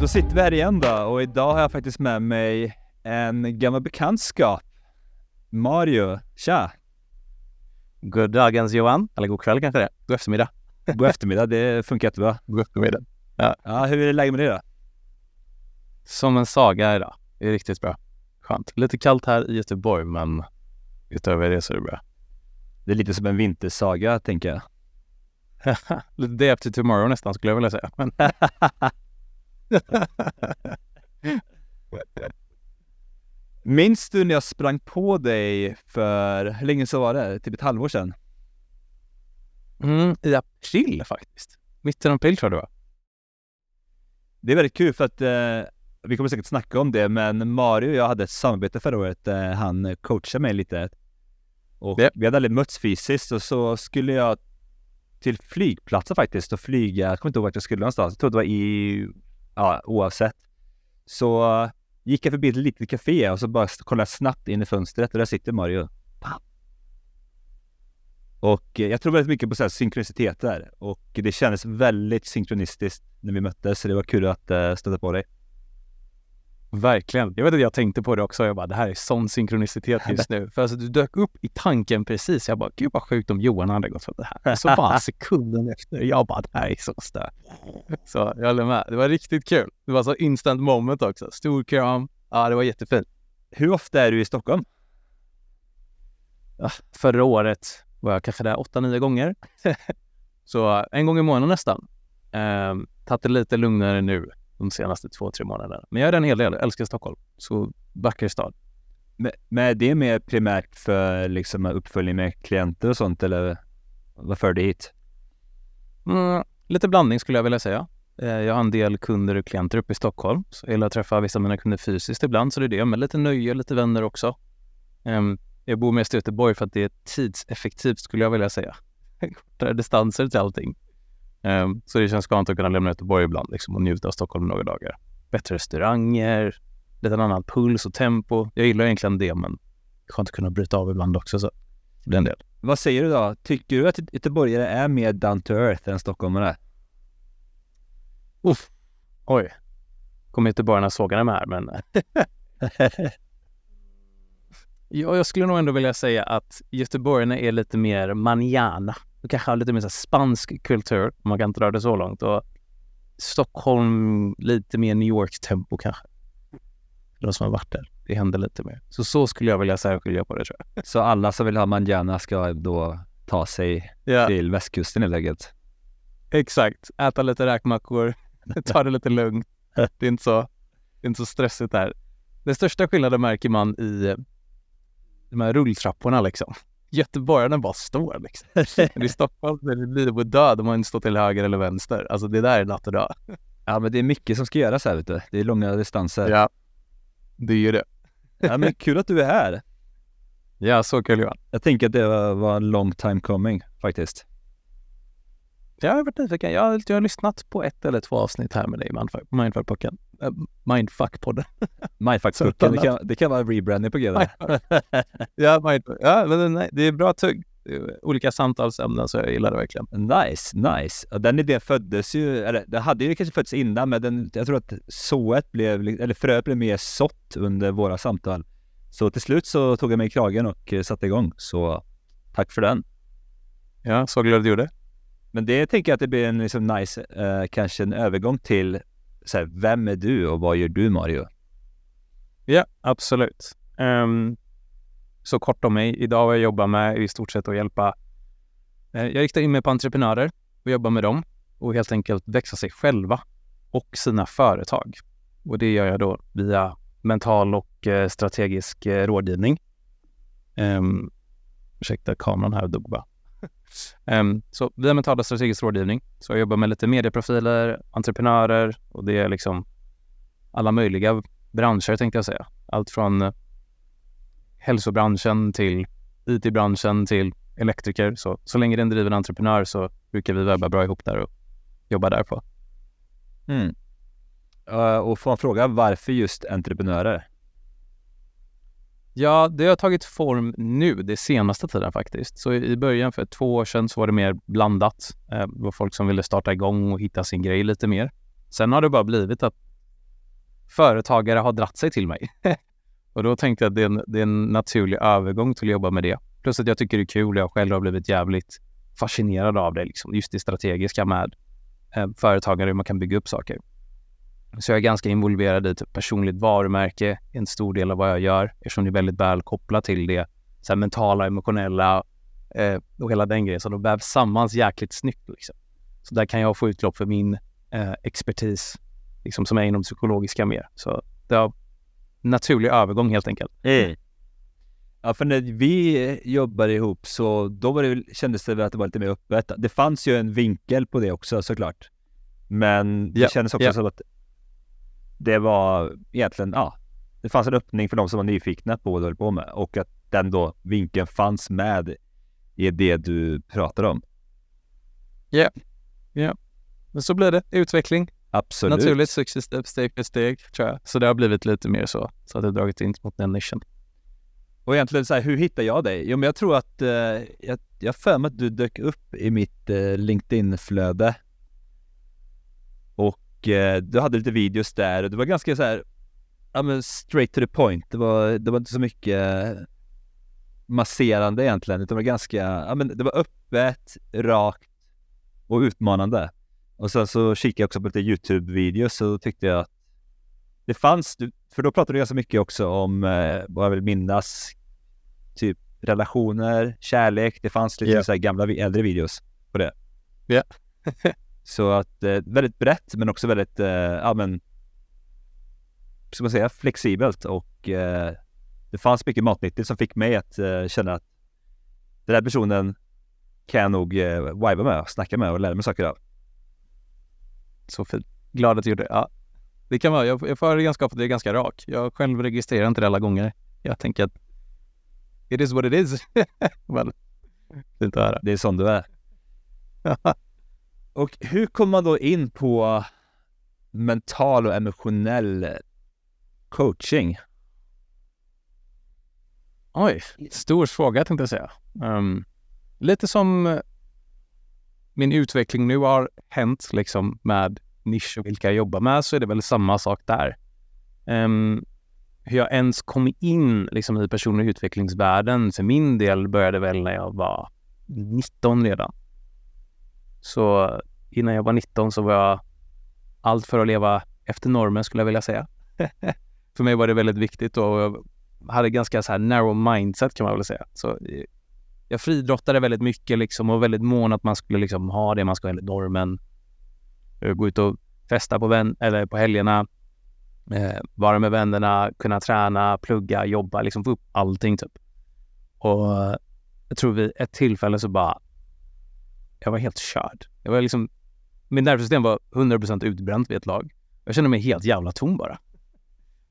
Då sitter vi här igen då och idag har jag faktiskt med mig en gammal bekantskap. Mario, tja! God dagens Johan, eller god kväll kanske det God eftermiddag. God eftermiddag, det funkar jättebra. God eftermiddag. Ja. ja, hur är läget med dig då? Som en saga idag. Det är riktigt bra. Skönt. Lite kallt här i Göteborg, men utöver det så är det bra. Det är lite som en vintersaga, tänker jag. lite day after tomorrow nästan, skulle jag vilja säga. Men Minns du när jag sprang på dig för, hur länge så var det? Typ ett halvår sedan? Mm, I april faktiskt. Mitten av april tror jag det var. Det är väldigt kul för att eh, vi kommer säkert snacka om det, men Mario och jag hade ett samarbete förra året. Eh, han coachade mig lite. Och yep. vi hade aldrig mötts fysiskt och så skulle jag till flygplatsen faktiskt och flyga. Jag kommer inte ihåg vart jag skulle någonstans. Jag tror det var i, ja oavsett. Så gick jag förbi ett litet café och så bara kollade jag snabbt in i fönstret och där sitter Mario. Och eh, jag tror väldigt mycket på så här synkroniciteter och det kändes väldigt synkronistiskt när vi möttes så det var kul att uh, stöta på dig. Verkligen. Jag vet att jag tänkte på det också. Jag bara, det här är sån synkronicitet just nu. För alltså, du dök upp i tanken precis. Jag bara, gud vad sjukt om Johan hade gått för det här. Så bara sekunden efter, jag bara, det här är så stört. Så jag håller med. Det var riktigt kul. Det var så instant moment också. Stor kram. Ja, det var jättefint. Hur ofta är du i Stockholm? Ja, förra året var jag kanske där åtta, nio gånger. så en gång i månaden nästan. Ehm, tagit det lite lugnare nu de senaste två, tre månaderna. Men jag är en hel del, jag älskar Stockholm. Så vacker stad. Men, men är det mer primärt för liksom uppföljning med klienter och sånt eller vad för dig hit? Mm, lite blandning skulle jag vilja säga. Eh, jag har en del kunder och klienter uppe i Stockholm. Så jag gillar att träffa vissa av mina kunder fysiskt ibland, så det är det. Men lite nöje, lite vänner också. Ehm, jag bor mest i Göteborg för att det är tidseffektivt skulle jag vilja säga. Kortare distanser till allting. Um, så det känns skönt att kunna lämna Göteborg ibland liksom, och njuta av Stockholm några dagar. Bättre restauranger, lite annan puls och tempo. Jag gillar egentligen det, men skönt att kunna bryta av ibland också. Så det är en del. Vad säger du då? Tycker du att göteborgare är mer down to earth än stockholmare? Uff. Oj. Kommer göteborgarna såga mig här, men... ja, jag skulle nog ändå vilja säga att göteborgarna är lite mer manjana och kanske har lite mer så spansk kultur, om man kan dra det så långt. Och Stockholm lite mer New York-tempo kanske. För de som har varit där. Det händer lite mer. Så så skulle jag vilja särskilja på det tror jag. Så alla som vill ha manjana ska då ta sig ja. till västkusten helt enkelt? Exakt. Äta lite räkmackor, ta det lite lugnt. Det är inte så, det är inte så stressigt där. Den största skillnaden märker man i de här rulltrapporna liksom göteborgarna bara står liksom. I Stockholm är det och död om man inte står till höger eller vänster. Alltså det där är natt och dag. Ja men det är mycket som ska göras här du. Det är långa distanser. Ja, det är ju det. ja men kul att du är här. Ja, så kul Johan. Jag tänker att det var, var en long time coming faktiskt. Jag har varit nyfiken. Jag, jag har lyssnat på ett eller två avsnitt här med dig i Mindfuck-podden. Äh, Mindfuck-podden. Mindfuck-podden, det kan, det kan vara rebranding på g Ja, mindfuck. ja men nej, det är bra tugg. Olika samtalsämnen, så jag gillar det verkligen. Nice, nice. Och den idén föddes ju, eller det hade ju kanske fötts innan, men den, jag tror att sået blev, eller fröet blev mer sått under våra samtal. Så till slut så tog jag mig i kragen och eh, satte igång. Så tack för den. Ja, så glad du gjorde. Men det tänker jag att det blir en liksom nice, eh, kanske en övergång till så här, vem är du och vad gör du Mario? Ja, absolut. Um, så kort om mig. Idag har jag jobbat med i stort sett att hjälpa. Eh, jag riktar in mig på entreprenörer och jobbar med dem och helt enkelt växa sig själva och sina företag. Och det gör jag då via mental och eh, strategisk eh, rådgivning. Um, ursäkta, kameran här dog bara. Um, så via mental och strategisk rådgivning. Så jag jobbar med lite medieprofiler, entreprenörer och det är liksom alla möjliga branscher tänkte jag säga. Allt från eh, hälsobranschen till IT-branschen till elektriker. Så, så länge det är en driven entreprenör så brukar vi webba bra ihop där och jobba därpå. Mm. Eh, och får man fråga varför just entreprenörer? Ja, det har tagit form nu, det senaste tiden faktiskt. Så i början för två år sedan så var det mer blandat. Eh, det var folk som ville starta igång och hitta sin grej lite mer. Sen har det bara blivit att företagare har dratt sig till mig. och då tänkte jag att det är, en, det är en naturlig övergång till att jobba med det. Plus att jag tycker det är kul. Jag själv har blivit jävligt fascinerad av det, liksom. just det strategiska med eh, företagare, hur man kan bygga upp saker. Så jag är ganska involverad i typ personligt varumärke, en stor del av vad jag gör, eftersom det är väldigt väl kopplat till det så mentala, emotionella eh, och hela den grejen. Så de vävs samman jäkligt snyggt. Liksom. Så där kan jag få utlopp för min eh, expertis liksom, som är inom psykologiska mer. Så det har naturlig övergång helt enkelt. Mm. Ja, för när vi jobbade ihop så då var det, kändes det att det var lite mer öppet. Det fanns ju en vinkel på det också såklart. Men det yeah, kändes också yeah. som att det var egentligen, ja, det fanns en öppning för de som var nyfikna på vad du höll på med och att den då vinkeln fanns med i det du pratar om. Ja, yeah. ja. Yeah. Men så blir det. Utveckling. Absolut. Naturligt, successivt, steg för steg, tror jag. Så det har blivit lite mer så, så att det dragit in mot den nischen. Och egentligen så här, hur hittar jag dig? Jo, men jag tror att, eh, jag, jag för mig att du dök upp i mitt eh, LinkedIn-flöde. Och eh, du hade lite videos där och det var ganska så här, ja men straight to the point. Det var, det var inte så mycket masserande egentligen, utan det var ganska, ja men det var öppet, rakt och utmanande. Och sen så kikade jag också på lite YouTube-videos och tyckte jag att det fanns, för då pratade du ganska mycket också om, eh, vad jag vill minnas, typ relationer, kärlek. Det fanns lite yeah. så gamla äldre videos på det. Ja. Yeah. så att eh, väldigt brett men också väldigt, eh, ja men, ska man säga, flexibelt och eh, det fanns mycket matnyttigt som fick mig att eh, känna att den här personen kan jag nog eh, viba med, snacka med och lära mig saker av. Så fint. Glad att du gjorde det. Ja. Det kan vara, jag, jag får ganska ofta det är ganska rak. Jag själv registrerar inte det alla gånger. Jag tänker att it is what it is. Men, fint att höra. Det är sån du är. och hur kommer man då in på mental och emotionell coaching? Oj, stor fråga tänkte jag säga. Um, lite som min utveckling nu har hänt liksom med nisch och vilka jag jobbar med så är det väl samma sak där. Um, hur jag ens kom in liksom, i personlig utvecklingsvärlden för min del började väl när jag var 19 redan. Så innan jag var 19 så var jag allt för att leva efter normen skulle jag vilja säga. för mig var det väldigt viktigt och jag hade ganska så här narrow mindset kan man väl säga. Så eh, jag friidrottade väldigt mycket liksom och väldigt mån att man skulle liksom ha det man ska enligt normen. Eh, gå ut och festa på, vän eller på helgerna, eh, vara med vännerna, kunna träna, plugga, jobba, liksom få upp allting typ. Och jag tror vid ett tillfälle så bara, jag var helt körd. Jag var liksom, mitt nervsystem var 100% utbränt vid ett lag. Jag kände mig helt jävla tom bara.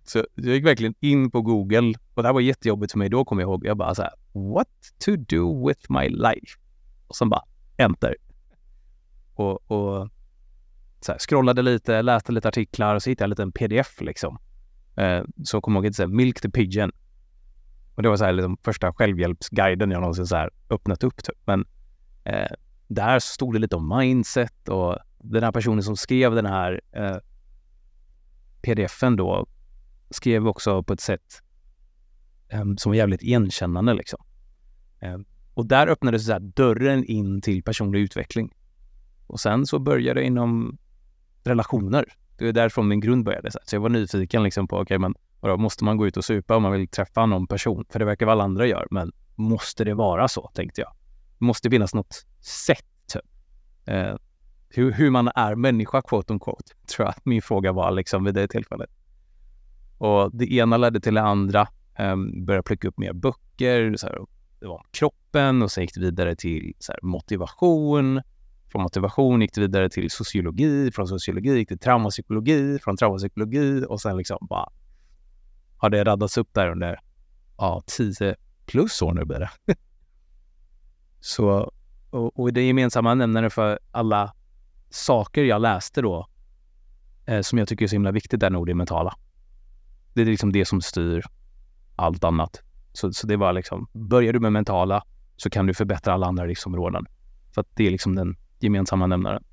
Så jag gick verkligen in på Google och det här var jättejobbigt för mig då, kommer jag ihåg. Jag bara så här, what to do with my life? Och sen bara enter. Och, och så här, scrollade lite, läste lite artiklar och så hittade jag en liten pdf liksom. Eh, så kommer jag ihåg att Milk the Pigeon. Och det var så här liksom första självhjälpsguiden jag någonsin så här öppnat upp typ. Men eh, där stod det lite om mindset och den här personen som skrev den här eh, pdfen då skrev också på ett sätt eh, som var jävligt igenkännande liksom. Eh, och där öppnades så dörren in till personlig utveckling. Och sen så började det inom relationer. Det är därifrån min grund började. Så jag var nyfiken liksom på, okej okay, men vadå, måste man gå ut och supa om man vill träffa någon person? För det verkar väl alla andra gör, men måste det vara så, tänkte jag. Det måste finnas något sätt, typ. Eh, hur, hur, man är människa, quote on quote, tror jag att min fråga var liksom vid det tillfället. Och det ena ledde till det andra. Eh, började plocka upp mer böcker. Så här, det var om kroppen och sen gick det vidare till så här, motivation. Från motivation gick det vidare till sociologi. Från sociologi gick det till traumapsykologi. Från traumapsykologi och sen liksom bara har det raddats upp där under ja, tio plus år nu blir det. så, och, och det gemensamma nämnaren för alla saker jag läste då eh, som jag tycker är så himla viktigt är nog det mentala det är liksom det som styr allt annat. Så, så det var liksom, börjar du med mentala så kan du förbättra alla andra livsområden. För att det är liksom den gemensamma nämnaren.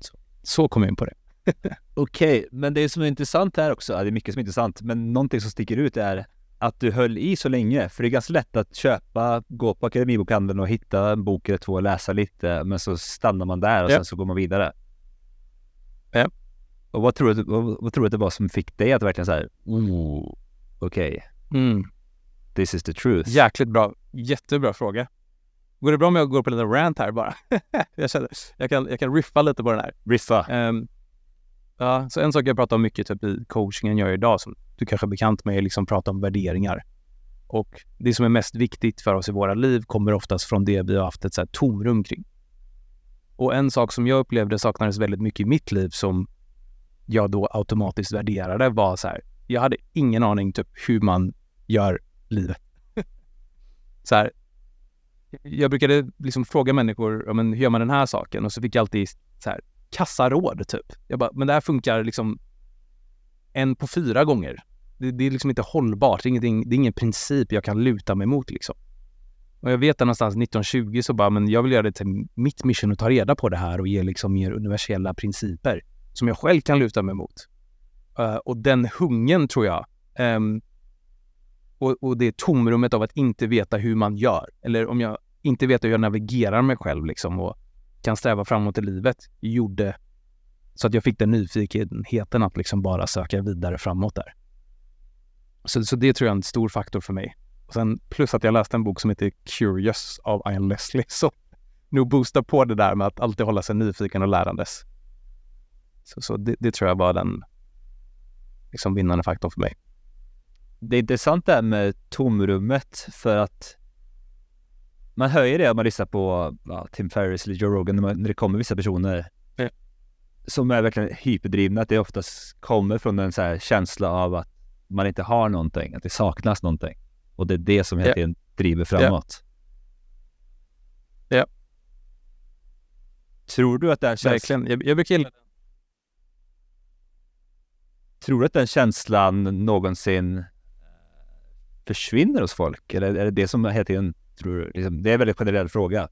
Så, så kom jag in på det. Okej, okay, men det som är intressant här också, det är mycket som är intressant, men någonting som sticker ut är att du höll i så länge. För det är ganska lätt att köpa, gå på Akademibokhandeln och hitta en bok eller två och läsa lite, men så stannar man där och ja. sen så går man vidare. Ja. Och vad tror, du, vad, vad tror du att det var som fick dig att verkligen såhär, oh, okej, okay. mm. this is the truth? Jäkligt bra, jättebra fråga. Går det bra om jag går på lite rant här bara? jag, känner, jag, kan, jag kan riffa lite på den här. Riffa? Um, ja, så en sak jag pratar om mycket typ i coachingen jag gör idag, som du kanske är bekant med, är liksom prata om värderingar. Och det som är mest viktigt för oss i våra liv kommer oftast från det vi har haft ett så här tomrum kring. Och en sak som jag upplevde saknades väldigt mycket i mitt liv som jag då automatiskt värderade var så här. Jag hade ingen aning typ hur man gör livet. så här, jag brukade liksom fråga människor, ja, men hur gör man den här saken? Och så fick jag alltid så här, kassaråd typ. Jag bara, men det här funkar liksom en på fyra gånger. Det, det är liksom inte hållbart. Det är, det är ingen princip jag kan luta mig mot liksom. Och jag vet att någonstans 1920 så bara, men jag vill göra det till mitt mission att ta reda på det här och ge liksom mer universella principer som jag själv kan luta mig mot. Uh, och den hungern tror jag, um, och, och det tomrummet av att inte veta hur man gör, eller om jag inte vet hur jag navigerar mig själv liksom och kan sträva framåt i livet, gjorde så att jag fick den nyfikenheten att liksom bara söka vidare framåt där. Så, så det tror jag är en stor faktor för mig. Och sen plus att jag läste en bok som heter Curious av Ian Leslie som nog boostar på det där med att alltid hålla sig nyfiken och lärandes. Så, så det, det, tror jag var den liksom vinnande faktorn för mig. Det är intressant det här med tomrummet för att man hör ju det om man lyssnar på ja, Tim Ferriss eller Joe Rogan när, man, när det kommer vissa personer ja. som är verkligen hyperdrivna, att det oftast kommer från en så känsla av att man inte har någonting, att det saknas någonting. Och det är det som hela tiden ja. driver framåt. Ja. Tror du att den känslan... Verkligen. Jag, jag brukar gilla den. Tror du att den känslan någonsin försvinner hos folk? Eller är det det som hela tiden, tror du, liksom, det är en väldigt generell fråga.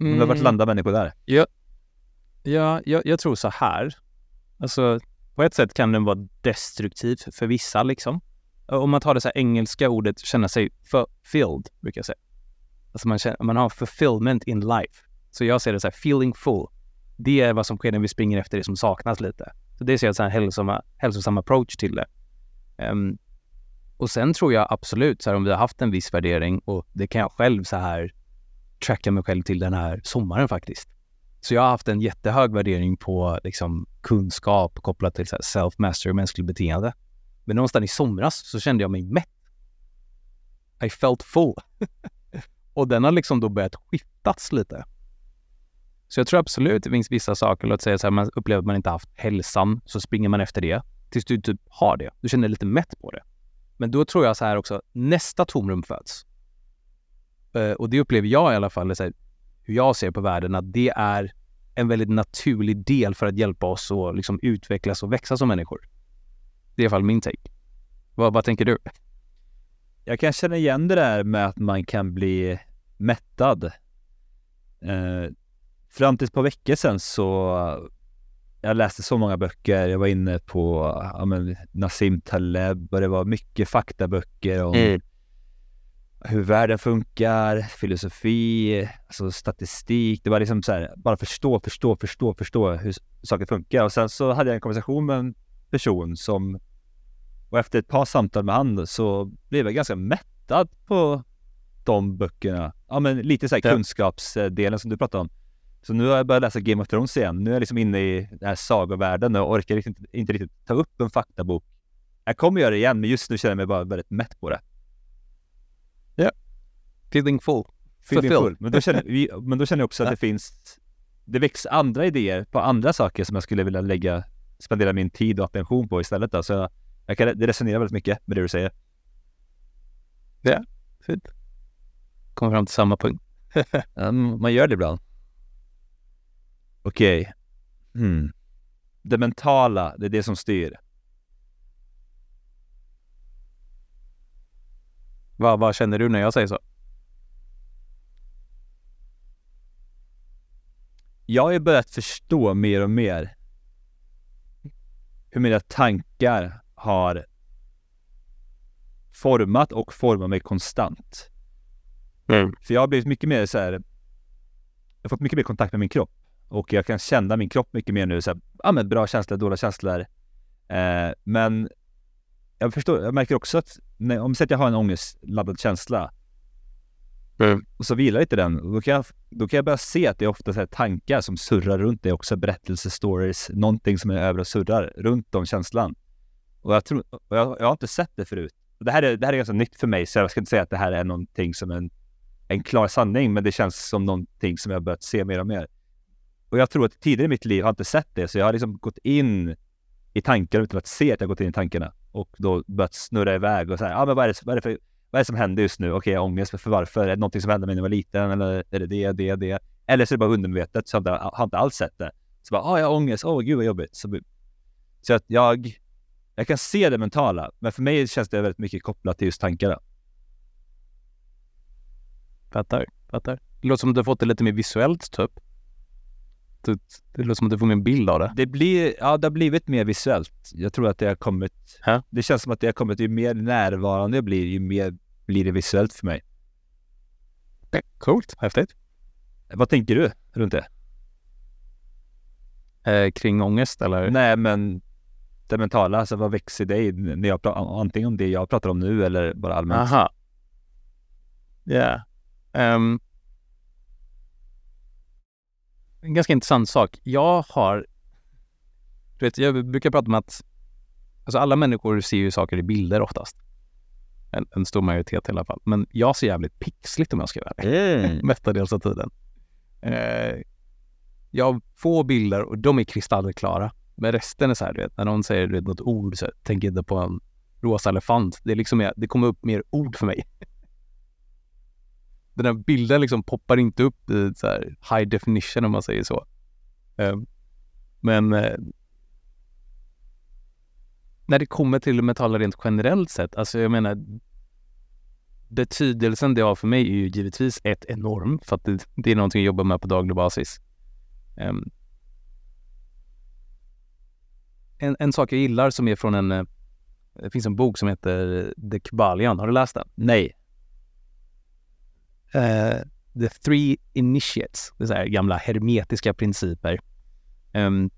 Mm. Men vart landar människor där? Ja, ja jag, jag tror så här. Alltså, på ett sätt kan den vara destruktiv för vissa liksom. Om man tar det så engelska ordet känna sig fulfilled, brukar jag säga. Alltså man, känner, man har fulfillment in life. Så jag ser det så här, feeling full. Det är vad som sker när vi springer efter det som saknas lite. Så det ser jag som en hälsosam, hälsosam approach till det. Um, och sen tror jag absolut, så här, om vi har haft en viss värdering och det kan jag själv så här tracka mig själv till den här sommaren faktiskt. Så jag har haft en jättehög värdering på liksom, kunskap kopplat till self-mastery och mänskligt beteende. Men någonstans i somras så kände jag mig mätt. I felt full. och den har liksom då börjat skiftas lite. Så jag tror absolut det finns vissa saker, låt säga så här, man upplever att man inte haft hälsan, så springer man efter det tills du typ har det. Du känner dig lite mätt på det. Men då tror jag så här också, nästa tomrum föds. Uh, och det upplever jag i alla fall, så här, hur jag ser på världen, att det är en väldigt naturlig del för att hjälpa oss att liksom utvecklas och växa som människor. Det är i alla fall min take. Vad, vad tänker du? Jag kan känna igen det där med att man kan bli mättad. Eh, fram till ett par veckor sedan så jag läste så många böcker. Jag var inne på ja, men, Nassim Taleb och det var mycket faktaböcker om mm. hur världen funkar, filosofi, alltså statistik. Det var liksom så här, bara förstå, förstå, förstå, förstå hur saker funkar. Och sen så hade jag en konversation med en person som och efter ett par samtal med han så blev jag ganska mättad på de böckerna. Ja, men lite så här kunskapsdelen som du pratade om. Så nu har jag börjat läsa Game of Thrones igen. Nu är jag liksom inne i den här sagovärlden och orkar inte, inte riktigt ta upp en faktabok. Jag kommer göra det igen, men just nu känner jag mig bara väldigt mätt på det. Ja. Yeah. Feeling full. Feeling full. Men då känner, vi, men då känner jag också att det finns, det väcks andra idéer på andra saker som jag skulle vilja lägga, spendera min tid och attention på istället. Då. Så jag, jag kan, det resonerar väldigt mycket med det du säger. Ja, fint. Kommer fram till samma punkt. um, man gör det ibland. Okej. Okay. Hmm. Det mentala, det är det som styr. Vad, vad känner du när jag säger så? Jag har ju börjat förstå mer och mer hur mina tankar har format och formar mig konstant. Mm. För jag har blivit mycket mer så här. Jag har fått mycket mer kontakt med min kropp och jag kan känna min kropp mycket mer nu. Så här, ja, men bra känslor, dåliga känslor. Eh, men jag förstår, jag märker också att när, om jag, har en ångestladdad känsla Mm. och så vilar inte den, då kan, jag, då kan jag börja se att det är ofta så tankar som surrar runt det också, berättelser, stories, någonting som är över och surrar runt de känslan. Och jag, tror, och jag, jag har inte sett det förut. Det här, är, det här är ganska nytt för mig, så jag ska inte säga att det här är någonting som en, en klar sanning, men det känns som någonting som jag börjat se mer och mer. Och jag tror att tidigare i mitt liv har jag inte sett det, så jag har liksom gått in i tankarna utan att se att jag gått in i tankarna och då börjat snurra iväg och säga, ja ah, men vad är, det, vad, är det för, vad är det som händer just nu? Okej, okay, jag har ångest, för varför? Är det någonting som hände mig när jag var liten eller är det det, det, det? Eller så är det bara undermedvetet, så jag har inte alls sett det. Så bara, ah, jag har ångest, åh oh, gud vad jobbigt. Så, så att jag, jag kan se det mentala, men för mig känns det väldigt mycket kopplat till just tankarna. Fattar, fattar. Det låter som att du har fått det lite mer visuellt typ. Det, det låter som att du får en bild av det. Det blir, ja det har blivit mer visuellt. Jag tror att det har kommit, Hä? det känns som att det har kommit, ju mer närvarande jag blir, ju mer blir det visuellt för mig. Coolt, häftigt. Vad tänker du runt det? Eh, kring ångest eller? Nej men det mentala, alltså vad växer i dig när jag pratar, antingen om det jag pratar om nu eller bara allmänt? Aha. Ja. Yeah. Um, en ganska intressant sak. Jag har... Du vet, jag brukar prata om att alltså alla människor ser ju saker i bilder oftast. En, en stor majoritet i alla fall. Men jag ser jävligt pixligt om jag ska vara ärlig. Mm. Mestadels av tiden. Eh, jag har få bilder och de är kristallklara. Men resten är så här, du vet, när någon säger du vet, något ord så tänker jag inte på en rosa elefant. Det, är liksom, det kommer upp mer ord för mig. Den här bilden liksom poppar inte upp i så här high definition om man säger så. Ehm, men eh, när det kommer till metaller rent generellt sett, alltså jag menar betydelsen det har för mig är ju givetvis ett enorm för att det, det är någonting jag jobbar med på daglig basis. Ehm, en, en sak jag gillar som är från en, eh, det finns en bok som heter The Kybalion, har du läst den? Nej. Uh, the Three Initiates, det är gamla hermetiska principer. Um,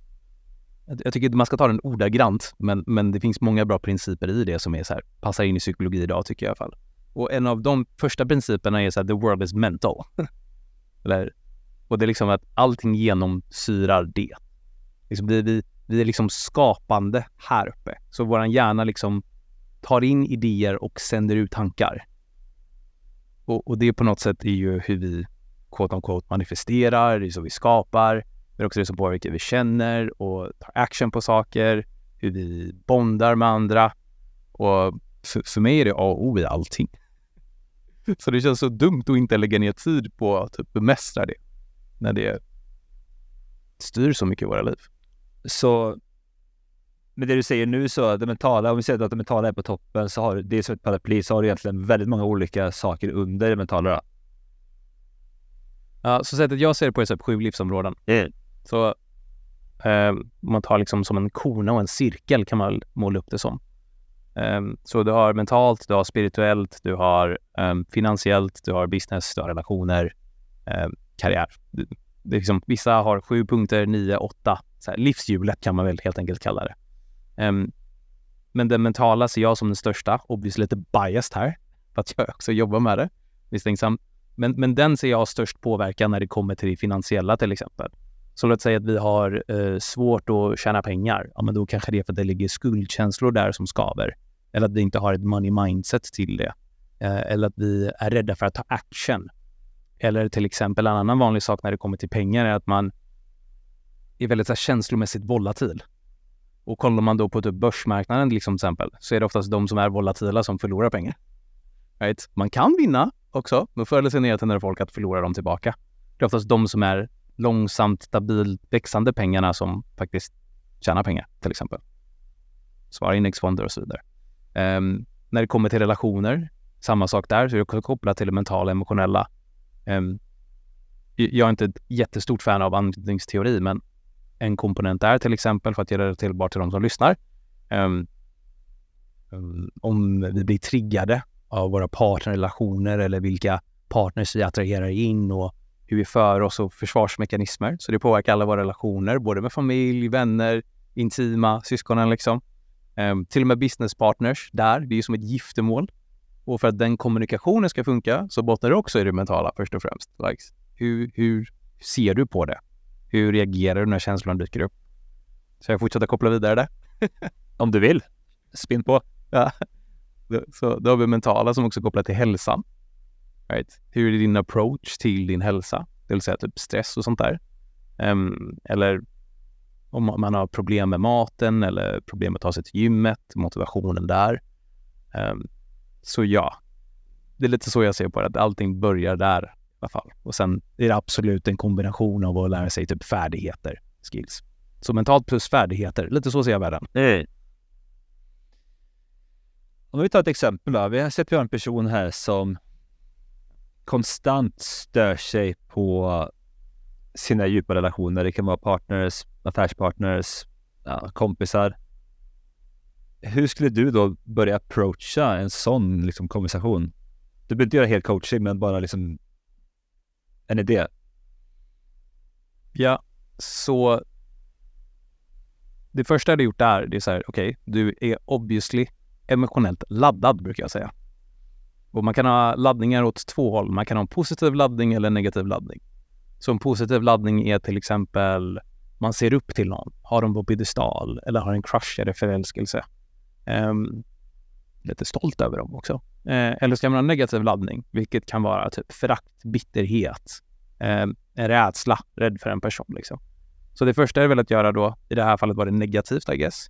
jag tycker man ska ta den ordagrant, men, men det finns många bra principer i det som är så här, passar in i psykologi idag tycker jag i alla fall. Och en av de första principerna är så här, the world is mental. Eller, och det är liksom att allting genomsyrar det. Liksom det vi, vi är liksom skapande här uppe. Så vår hjärna liksom tar in idéer och sänder ut tankar. Och, och det på något sätt är ju hur vi quote on quote manifesterar, det är så vi skapar. Det är också det som påverkar hur vi känner och tar action på saker, hur vi bondar med andra. Och för, för mig är det A och O i allting. Så det känns så dumt att inte lägga ner tid på att typ bemästra det. När det styr så mycket i våra liv. Så med det du säger nu så, det mentala, om vi säger att det mentala är på toppen, så har det som ett paraply, så har du egentligen väldigt många olika saker under det mentala. Då. Ja, så sättet jag ser det på är så sju livsområden. Mm. Så eh, man tar liksom som en kona och en cirkel kan man måla upp det som. Eh, så du har mentalt, du har spirituellt, du har eh, finansiellt, du har business, du har relationer, ehm, karriär. Det, det liksom, vissa har sju punkter, nio, åtta. Så här, livshjulet kan man väl helt enkelt kalla det. Um, men det mentala ser jag som den största, obviously lite biased här, för att jag också jobbar med det, misstänksam. Men, men den ser jag har störst påverkan när det kommer till det finansiella till exempel. Så låt säga att vi har eh, svårt att tjäna pengar. Ja, men då kanske det är för att det ligger skuldkänslor där som skaver. Eller att vi inte har ett money mindset till det. Eh, eller att vi är rädda för att ta action. Eller till exempel en annan vanlig sak när det kommer till pengar är att man är väldigt så här, känslomässigt volatil. Och kollar man då på typ börsmarknaden liksom, till exempel så är det oftast de som är volatila som förlorar pengar. Right? Man kan vinna också, men förr eller senare tenderar folk att förlora dem tillbaka. Det är oftast de som är långsamt, stabilt växande pengarna som faktiskt tjänar pengar, till exempel. Svara indexfonder och så vidare. Um, när det kommer till relationer, samma sak där, så är det kopplat till det mentala, emotionella. Um, jag är inte ett jättestort fan av anknytningsteori, men en komponent där till exempel för att göra det tillbart till de som lyssnar. Um, um, om vi blir triggade av våra partnerrelationer eller vilka partners vi attraherar in och hur vi för oss och försvarsmekanismer. Så det påverkar alla våra relationer, både med familj, vänner, intima, syskonen liksom. Um, till och med businesspartners där, det är ju som ett giftermål. Och för att den kommunikationen ska funka så bottnar det också i det mentala först och främst. Like, hur, hur ser du på det? Hur reagerar du när känslorna dyker upp? Ska jag fortsätta koppla vidare där? Om du vill. Spinn på. Ja. Så då har vi mentala som också kopplar till hälsan. Right? Hur är din approach till din hälsa? Det vill säga typ stress och sånt där. Um, eller om man har problem med maten eller problem med att ta sig till gymmet, motivationen där. Um, så ja, det är lite så jag ser på det, att allting börjar där alla fall. Och sen är det absolut en kombination av att lära sig typ färdigheter, skills. Så mentalt plus färdigheter, lite så ser jag världen. Mm. Om vi tar ett exempel då. Vi har sett vi har en person här som konstant stör sig på sina djupa relationer. Det kan vara partners, affärspartners, ja, kompisar. Hur skulle du då börja approacha en sån liksom, konversation? Du behöver inte göra helt coaching, men bara liksom en idé. Ja, så det första jag hade gjort där, det är så här, okej, okay, du är obviously emotionellt laddad brukar jag säga. Och man kan ha laddningar åt två håll. Man kan ha en positiv laddning eller en negativ laddning. Så en positiv laddning är till exempel man ser upp till någon, har dem på piedestal eller har en crush eller förälskelse. Um, lite stolt över dem också. Eh, eller ska man ha negativ laddning, vilket kan vara typ förakt, bitterhet, eh, en rädsla, rädd för en person. Liksom. Så det första jag velat göra då, i det här fallet var det negativt I guess.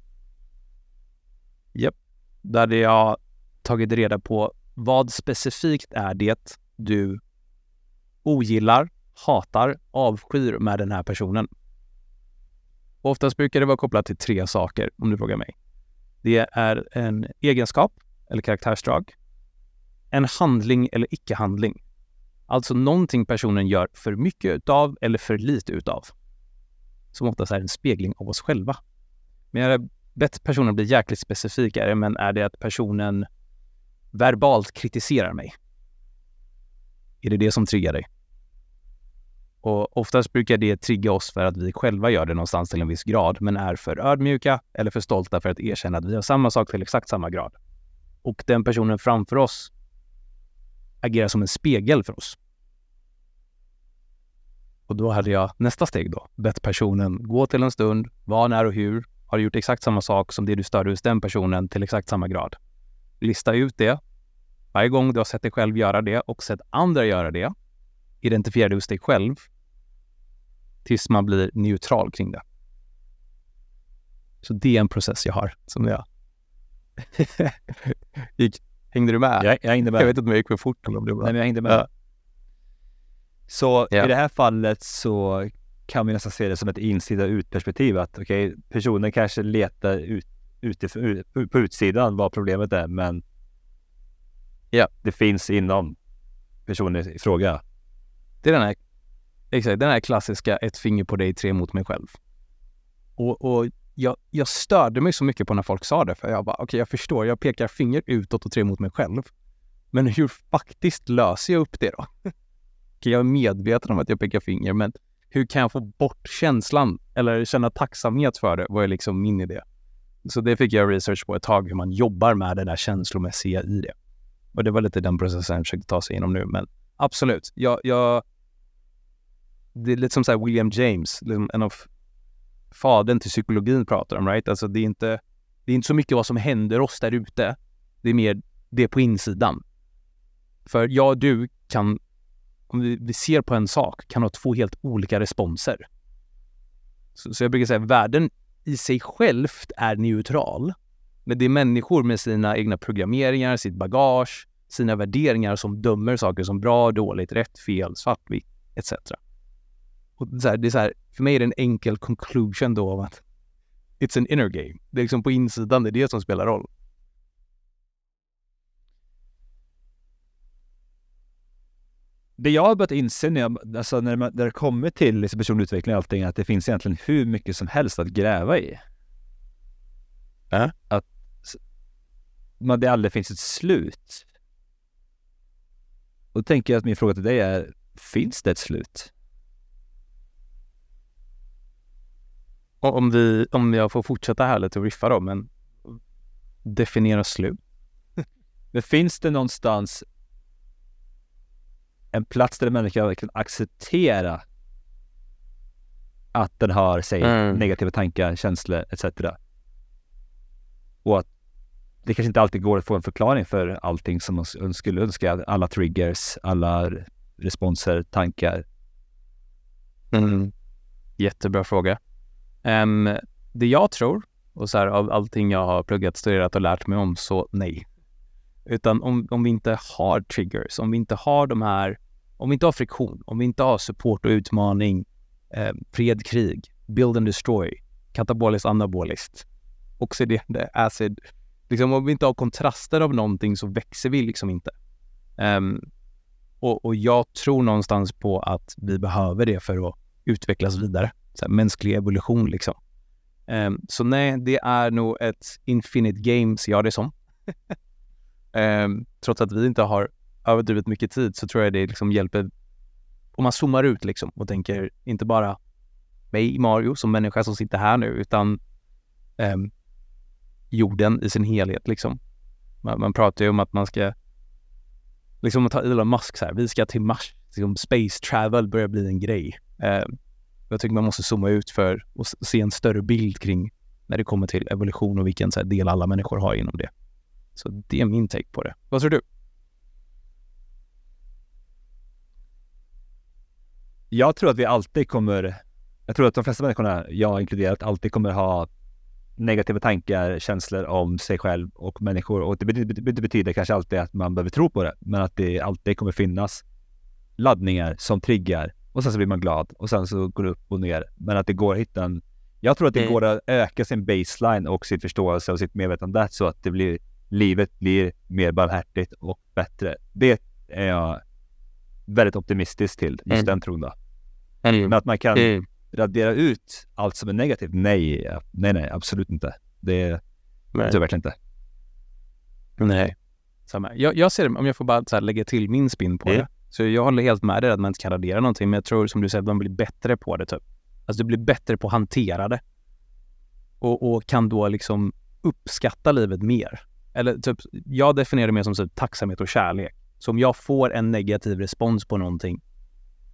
Japp. Yep. Där hade jag tagit reda på vad specifikt är det du ogillar, hatar, avskyr med den här personen? Oftast brukar det vara kopplat till tre saker, om du frågar mig. Det är en egenskap eller karaktärsdrag, en handling eller icke-handling. Alltså någonting personen gör för mycket utav eller för lite utav. Som oftast är en spegling av oss själva. Men jag har bett personen bli jäkligt specifikare, men är det att personen verbalt kritiserar mig? Är det det som triggar dig? Och oftast brukar det trigga oss för att vi själva gör det någonstans till en viss grad, men är för ödmjuka eller för stolta för att erkänna att vi har samma sak till exakt samma grad. Och den personen framför oss agerar som en spegel för oss. Och då hade jag nästa steg då, bett personen gå till en stund, var, när och hur, har du gjort exakt samma sak som det du störde hos den personen till exakt samma grad. Lista ut det. Varje gång du har sett dig själv göra det och sett andra göra det, identifiera det hos dig själv tills man blir neutral kring det. Så det är en process jag har som jag... gick, hängde du med? Jag, jag hängde med. Jag vet inte om jag gick för fort eller om det var... Nej, men jag hängde med. Ja. Så ja. i det här fallet så kan vi nästan se det som ett insida ut-perspektiv. Att okej, okay, personen kanske letar ut, utifrån, ut, på utsidan vad problemet är, men ja. det finns inom personen i fråga. Det är den här, exakt, den här klassiska ett finger på dig, tre mot mig själv. Och, och jag, jag störde mig så mycket på när folk sa det, för jag bara, okej, okay, jag förstår, jag pekar finger utåt och tre mot mig själv. Men hur faktiskt löser jag upp det då? okay, jag är medveten om att jag pekar finger, men hur kan jag få bort känslan eller känna tacksamhet för det? Vad är liksom min idé? Så det fick jag research på ett tag, hur man jobbar med det där känslomässiga i det. Och det var lite den processen jag försökte ta sig igenom nu. Men absolut, jag, jag det är lite som så William James, liksom en av fadern till psykologin pratar om, right? Alltså det är inte, det är inte så mycket vad som händer oss där ute. Det är mer det på insidan. För jag och du kan om vi, vi ser på en sak, kan ha två helt olika responser. Så, så jag brukar säga att världen i sig självt är neutral. Men det är människor med sina egna programmeringar, sitt bagage, sina värderingar som dömer saker som bra, dåligt, rätt, fel, svartvitt etc. Och så här, det är så här, för mig är det en enkel conclusion då av att it's an inner game. Det är liksom på insidan, det är det som spelar roll. Det jag har börjat inse när, jag, alltså när, man, när det kommer till liksom personlig utveckling och allting, att det finns egentligen hur mycket som helst att gräva i. Äh? Att man, det aldrig finns ett slut. Och då tänker jag att min fråga till dig är, finns det ett slut? Om, vi, om jag får fortsätta här lite och riffa då, men definiera slut. men finns det någonstans en plats där en människa kan acceptera att den har, säg, mm. negativa tankar, känslor etc. Och att det kanske inte alltid går att få en förklaring för allting som man skulle önska. Alla triggers, alla responser, tankar. Mm. Jättebra fråga. Um, det jag tror, och så här, av allting jag har pluggat, studerat och lärt mig om, så nej. Utan om, om vi inte har triggers, om vi inte har de här, om vi inte har friktion, om vi inte har support och utmaning, eh, fred, krig, build and destroy, kataboliskt, anaboliskt, oxiderande, acid. Liksom om vi inte har kontraster av någonting så växer vi liksom inte. Um, och, och jag tror någonstans på att vi behöver det för att utvecklas vidare här, mänsklig evolution liksom. Um, så nej, det är nog ett infinite game, ser jag det som. um, trots att vi inte har överdrivet mycket tid så tror jag det liksom hjälper om man zoomar ut liksom och tänker inte bara mig, Mario, som människa som sitter här nu, utan um, jorden i sin helhet liksom. Man, man pratar ju om att man ska, liksom att ta Elon Musk så här, vi ska till Mars, liksom space travel börjar bli en grej. Um, jag tycker man måste zooma ut för att se en större bild kring när det kommer till evolution och vilken så här, del alla människor har inom det. Så det är min take på det. Vad tror du? Jag tror att vi alltid kommer, jag tror att de flesta människorna, jag inkluderat, alltid kommer ha negativa tankar, känslor om sig själv och människor. Och det betyder, det betyder kanske alltid att man behöver tro på det, men att det alltid kommer finnas laddningar som triggar och sen så blir man glad och sen så går det upp och ner. Men att det går att hitta en... Jag tror att det mm. går att öka sin baseline och sin förståelse och sitt medvetande så att det blir, livet blir mer barmhärtigt och bättre. Det är jag väldigt optimistisk till, just mm. den tron då. Mm. Men att man kan radera ut allt som är negativt? Nej, nej, nej, absolut inte. Det tror jag verkligen inte. Nej. Samma. Jag, jag ser det, om jag får bara så lägga till min spin på det. Så jag håller helt med dig att man inte kan radera någonting, men jag tror som du säger att man blir bättre på det typ. Alltså du blir bättre på att hantera det. Och, och kan då liksom uppskatta livet mer. Eller typ, jag definierar det mer som typ tacksamhet och kärlek. Så om jag får en negativ respons på någonting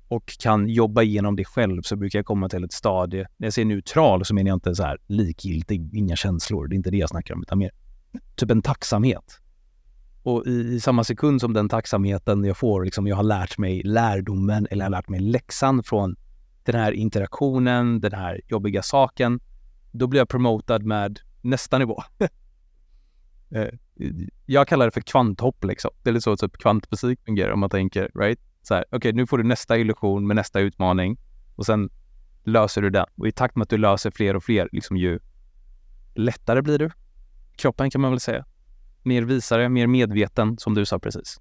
och kan jobba igenom det själv så brukar jag komma till ett stadie, när jag säger neutral så menar jag inte så här likgiltig, inga känslor, det är inte det jag snackar om, utan mer typ en tacksamhet. Och i, i, samma sekund som den tacksamheten jag får, liksom jag har lärt mig lärdomen eller jag har lärt mig läxan från den här interaktionen, den här jobbiga saken, då blir jag promotad med nästa nivå. Eh, jag kallar det för kvanthopp liksom. Det är lite så typ kvantfysik fungerar om man tänker, right? Så här, okej, okay, nu får du nästa illusion med nästa utmaning och sen löser du den. Och i takt med att du löser fler och fler, liksom ju lättare blir du. Kroppen kan man väl säga mer visare, mer medveten som du sa precis.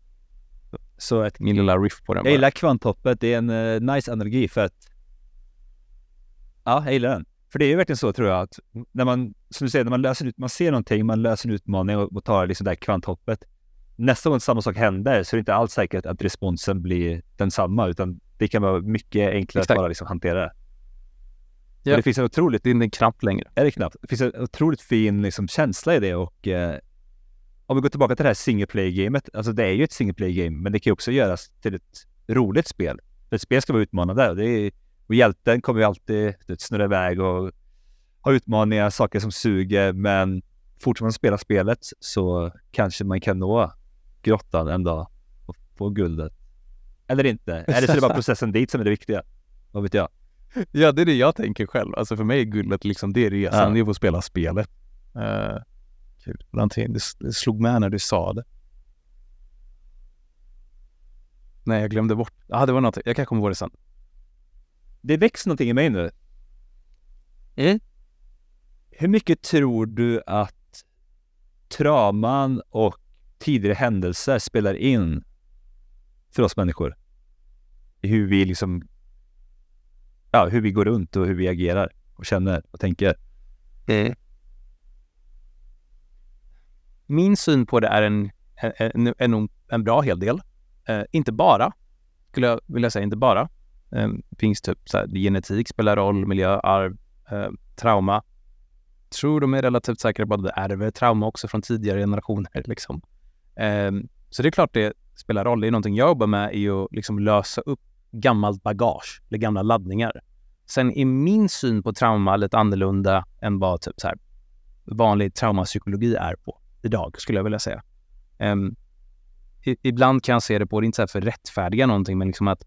Så ett, min lilla riff på den. Jag gillar kvanthoppet, det är en uh, nice analogi för att Ja, jag gillar den. För det är ju verkligen så tror jag att när man, som du säger, när man löser ut, man ser någonting, man löser en utmaning och, och tar liksom det här kvanthoppet. Nästa gång samma sak händer så är det inte alls säkert att responsen blir densamma, utan det kan vara mycket enklare Exakt. att bara liksom hantera det. Ja. det finns en otroligt... Det är inte knappt längre. Är det knappt? Det finns en otroligt fin liksom, känsla i det och eh, om vi går tillbaka till det här single play-gamet, alltså det är ju ett single play-game, men det kan ju också göras till ett roligt spel. För ett spel ska vara utmanande och, det är, och hjälten kommer ju alltid snurra iväg och ha utmaningar, saker som suger, men fortsätter man spela spelet så kanske man kan nå grottan en dag och få guldet. Eller inte. Eller så är det bara processen dit som är det viktiga. Vad vet jag? Ja, det är det jag tänker själv. Alltså för mig är guldet liksom, det är resan, ja. det är att få spela spelet. Uh, Kul. Någonting, det slog med när du sa det. Nej, jag glömde bort. Ja, det var något. Jag kan komma ihåg det sen. Det växer någonting i mig nu. Mm. Hur mycket tror du att trauman och tidigare händelser spelar in för oss människor? hur vi liksom, ja, hur vi går runt och hur vi agerar och känner och tänker. Mm. Min syn på det är en, en, en, en bra hel del. Eh, inte bara, skulle jag vilja säga, inte bara. Eh, finns typ så här, genetik spelar roll, miljö, arv, eh, trauma. Tror de är relativt säkra på att det ärver trauma också från tidigare generationer. Liksom. Eh, så det är klart det spelar roll. Det är någonting jag jobbar med i att liksom lösa upp gammalt bagage eller gamla laddningar. Sen är min syn på trauma lite annorlunda än vad typ så här, vanlig traumapsykologi är på idag, skulle jag vilja säga. Um, ibland kan jag se det på, det är inte så för att rättfärdiga någonting, men liksom att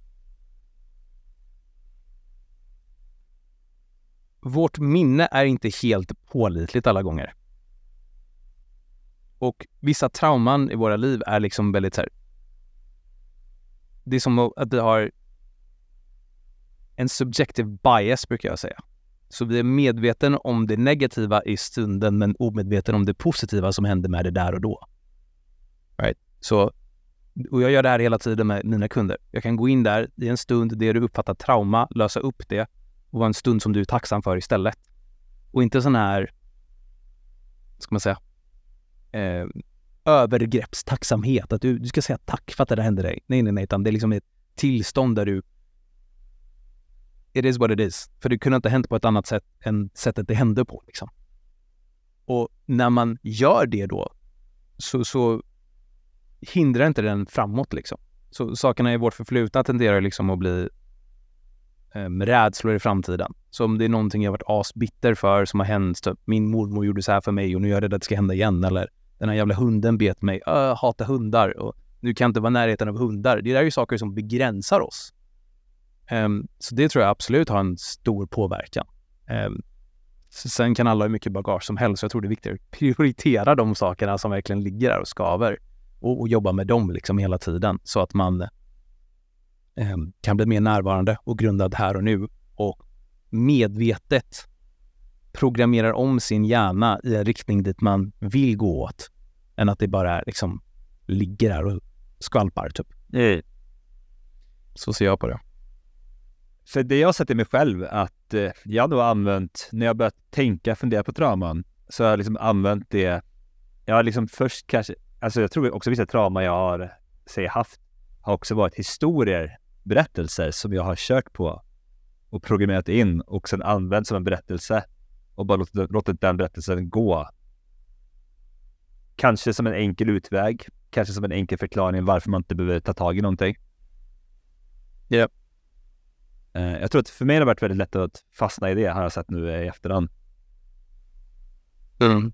vårt minne är inte helt pålitligt alla gånger. Och vissa trauman i våra liv är liksom väldigt så här, Det är som att vi har en subjective bias brukar jag säga. Så vi är medveten om det negativa i stunden men omedveten om det positiva som händer med det där och då. Right? Så, och jag gör det här hela tiden med mina kunder. Jag kan gå in där i en stund, det du uppfattar trauma, lösa upp det och vara en stund som du är tacksam för istället. Och inte sån här, ska man säga, eh, övergreppstacksamhet. Att du, du ska säga tack för att det där hände dig. Nej, nej, nej, utan det är liksom ett tillstånd där du it is what it is. För det kunde inte ha hänt på ett annat sätt än sättet det hände på. Liksom. Och när man gör det då så, så hindrar inte den framåt. Liksom. Så sakerna i vårt förflutna tenderar liksom att bli um, rädslor i framtiden. Så om det är någonting jag varit asbitter för som har hänt, typ min mormor gjorde så här för mig och nu är jag rädd att det ska hända igen. Eller den här jävla hunden bet mig, jag hatar hundar och nu kan jag inte vara i närheten av hundar. Det där är ju saker som begränsar oss. Um, så det tror jag absolut har en stor påverkan. Um, sen kan alla ha hur mycket bagage som helst. Så jag tror det är viktigt att prioritera de sakerna som verkligen ligger där och skaver och, och jobba med dem liksom hela tiden så att man um, kan bli mer närvarande och grundad här och nu och medvetet programmerar om sin hjärna i en riktning dit man vill gå åt än att det bara liksom ligger där och skvalpar typ. Mm. Så ser jag på det. För det jag har sett i mig själv att eh, jag har använt, när jag börjat tänka, fundera på trauman, så har jag liksom använt det. Jag har liksom först kanske, alltså jag tror också vissa trauman jag har, säg haft, har också varit historier, berättelser som jag har kört på och programmerat in och sen använt som en berättelse och bara låtit, låtit den berättelsen gå. Kanske som en enkel utväg, kanske som en enkel förklaring varför man inte behöver ta tag i någonting. Ja. Yeah. Eh, jag tror att för mig har det varit väldigt lätt att fastna i det, har jag sett nu i efterhand. Mm.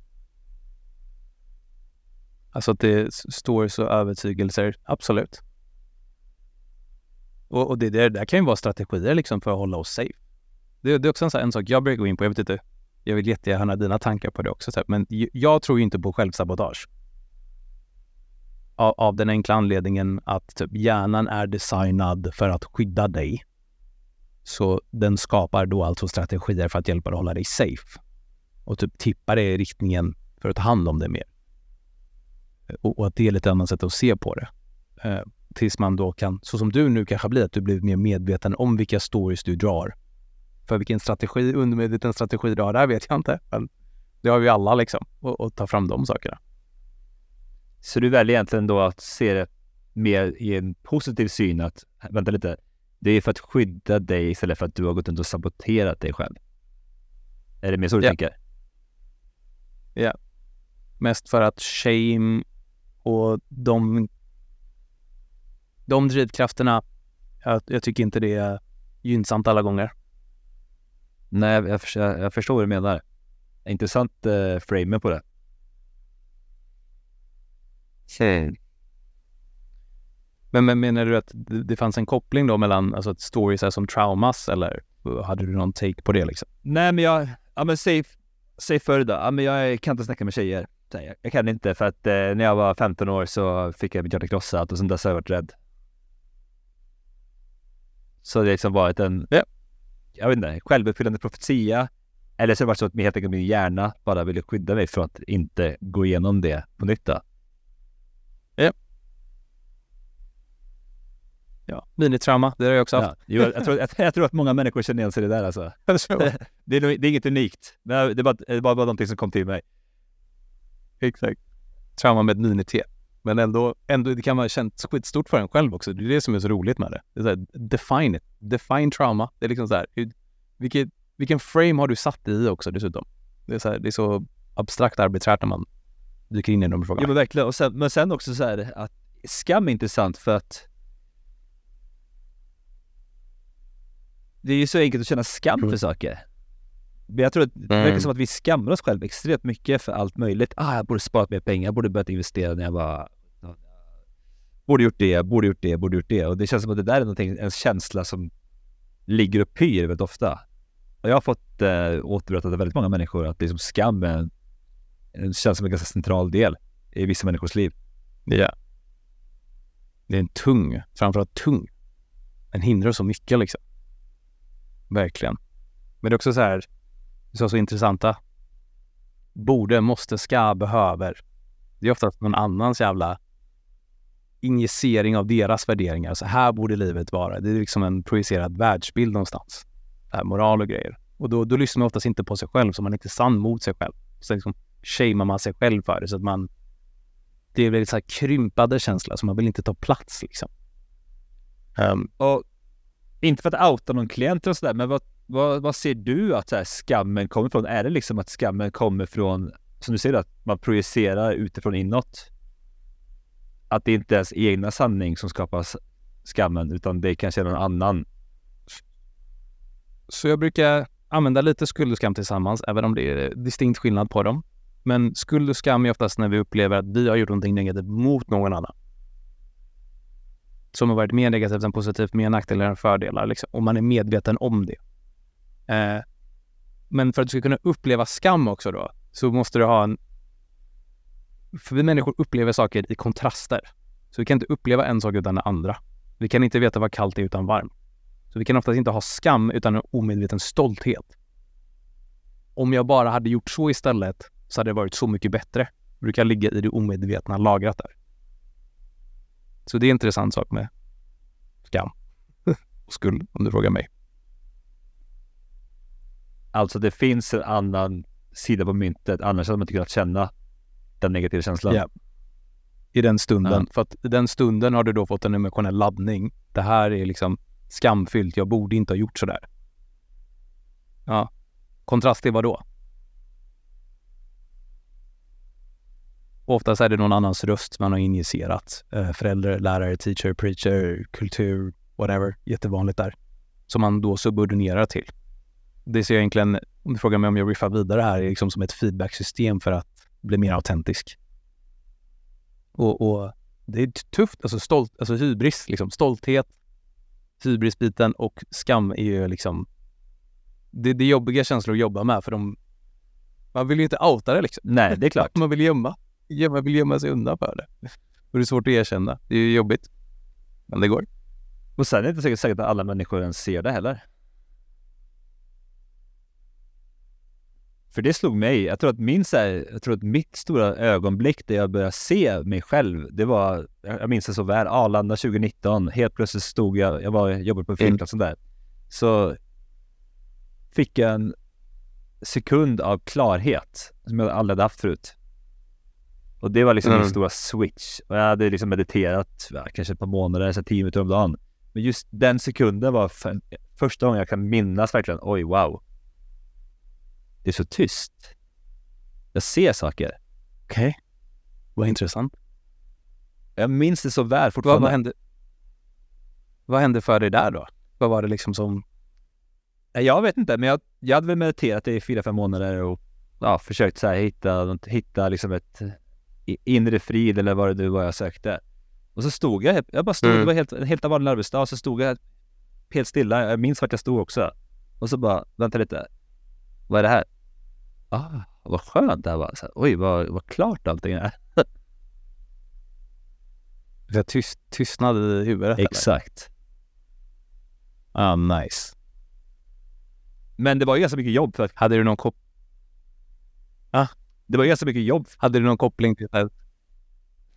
Alltså att det står så övertygelser, absolut. Och, och det, det där kan ju vara strategier liksom för att hålla oss safe. Det, det är också en, en sak jag brukar gå in på, jag vet inte, jag vill jättegärna dina tankar på det också, men jag tror ju inte på självsabotage. Av, av den enkla anledningen att typ, hjärnan är designad för att skydda dig. Så den skapar då alltså strategier för att hjälpa dig att hålla dig safe och typ tippa dig i riktningen för att ta hand om det mer. Eh, och, och att det är lite annat sätt att se på det. Eh, tills man då kan, så som du nu kanske blir, att du blir mer medveten om vilka stories du drar. För vilken strategi, undermedveten strategi du har där vet jag inte. Men det har vi alla liksom, och, ta fram de sakerna. Så du väljer egentligen då att se det mer i en positiv syn att, vänta lite, det är för att skydda dig istället för att du har gått runt och saboterat dig själv. Är det mer så du ja. tänker? Ja. Mest för att shame och de, de drivkrafterna, jag, jag tycker inte det är gynnsamt alla gånger. Nej, jag, jag, jag förstår vad du menar. Intressant eh, frame på det. Hmm. Men, men menar du att det, fanns en koppling då mellan alltså, stories är som traumas eller hade du någon take på det liksom? Nej, men jag, ja men säg, säg förr då, ja men jag kan inte snacka med tjejer. Jag, jag kan inte för att eh, när jag var 15 år så fick jag mitt hjärta krossat och sen dess har jag varit rädd. Så det har liksom varit en, ja. jag vet inte, självuppfyllande profetia. Eller så har det varit så att helt enkelt min hjärna bara ville skydda mig från att inte gå igenom det på nytt då. Ja. minitrauma, det har jag också haft. Ja, jo, jag, tror, jag, jag, tror att många människor känner igen sig i det där alltså. det, är, det är inget unikt. Det är bara, det är bara, bara någonting som kom till mig. Exakt. Trauma med ett mini-T. Men ändå, ändå, det kan vara känt skitstort för en själv också. Det är det som är så roligt med det. det är så här, define it. Define trauma. Det är liksom så här, vilket, vilken frame har du satt i också dessutom? Det är så, här, det är så abstrakt arbiträrt när man dyker in i de frågorna. Ja men verkligen. Och sen, men sen också så här att skam är intressant för att det är ju så enkelt att känna skam för saker. Men jag tror att det verkar mm. som att vi skammar oss själva extremt mycket för allt möjligt. Ah, jag borde sparat mer pengar, jag borde börjat investera när jag var... Borde gjort det, borde gjort det, borde gjort det. Och det känns som att det där är någonting, en känsla som ligger och pyr väldigt ofta. Och jag har fått eh, återberättat av väldigt många människor att liksom skam är en, en, känns som en ganska central del i vissa människors liv. Ja. Det är en tung, framförallt tung. Den hindrar så mycket liksom. Verkligen. Men det är också så här, så, så intressanta. Borde, måste, ska, behöver. Det är ofta någon annans jävla injicering av deras värderingar. Så här borde livet vara. Det är liksom en projicerad världsbild någonstans. Här, moral och grejer. Och då, då lyssnar man oftast inte på sig själv, så man är inte sann mot sig själv. Så liksom shamear man sig själv för det, så att man... Det är väldigt så här krympade känsla, så man vill inte ta plats liksom. Um, och inte för att outa någon klient och sådär, men vad, vad, vad, ser du att så här, skammen kommer ifrån? Är det liksom att skammen kommer från, som du säger, att man projicerar utifrån inåt? Att det inte är ens egna sanning som skapar skammen, utan det kanske är någon annan. Så jag brukar använda lite skuld och skam tillsammans, även om det är distinkt skillnad på dem. Men skuld och skam är oftast när vi upplever att vi har gjort någonting negativt mot någon annan som har varit mer negativt än positivt, mer nackdelar än fördelar. Liksom, och man är medveten om det. Eh, men för att du ska kunna uppleva skam också då, så måste du ha en... För vi människor upplever saker i kontraster. Så vi kan inte uppleva en sak utan den andra. Vi kan inte veta vad kallt är utan varmt. Så vi kan oftast inte ha skam utan en omedveten stolthet. Om jag bara hade gjort så istället så hade det varit så mycket bättre. Det brukar ligga i det omedvetna lagrat där. Så det är en intressant sak med skam och skuld, om du frågar mig. Alltså det finns en annan sida på myntet, annars hade man inte kunnat känna den negativa känslan. Ja. I den stunden. Ja. För att i den stunden har du då fått en emotionell laddning. Det här är liksom skamfyllt, jag borde inte ha gjort sådär. Ja. Kontrast till vad då? Oftast är det någon annans röst man har injicerat. Eh, förälder, lärare, teacher, preacher, kultur, whatever. Jättevanligt där. Som man då subordinerar till. Det ser jag egentligen, om du frågar mig om jag riffar vidare här, liksom som ett feedbacksystem för att bli mer autentisk. Och, och det är tufft, alltså stolt, alltså hybris, liksom stolthet, hybrisbiten och skam är ju liksom det, det är jobbiga känslor att jobba med för de man vill ju inte outa det liksom. Nej, det är klart. man vill gömma man vill gömma sig undan för det. Och det är svårt att erkänna. Det är jobbigt. Men det går. Och sen är det inte säkert, säkert att alla människor ens ser det heller. För det slog mig. Jag tror att min så här, jag tror att mitt stora ögonblick där jag började se mig själv, det var, jag minns det så väl, Arlanda 2019. Helt plötsligt stod jag, jag var, jobbade på filmklassen mm. där. Så fick jag en sekund av klarhet som jag aldrig hade haft förut. Och det var liksom mm. min stora switch. Och jag hade liksom mediterat ja, kanske ett par månader, så tio minuter om dagen. Men just den sekunden var för, första gången jag kan minnas verkligen, oj wow. Det är så tyst. Jag ser saker. Okej. Okay. Vad intressant. Jag minns det så väl fortfarande. Vad, vad, hände, vad hände för dig där då? Vad var det liksom som... Jag vet inte, men jag, jag hade väl mediterat i fyra, fem månader och ja, försökt så här hitta, hitta liksom ett inre frid eller vad det nu var jag sökte. Och så stod jag, jag bara stod, mm. det var helt, en helt vanlig arbetsdag, så stod jag helt stilla. Jag minns vart jag stod också. Och så bara, vänta lite. Vad är det här? Ah, vad skönt det här var. Så, oj, vad, vad klart allting är. Det tyst, tystnad i huvudet? Exakt. Ah, nice. Men det var ju ganska mycket jobb för att... Hade du någon kopp... Ah, det var ganska mycket jobb. Hade du någon koppling till det?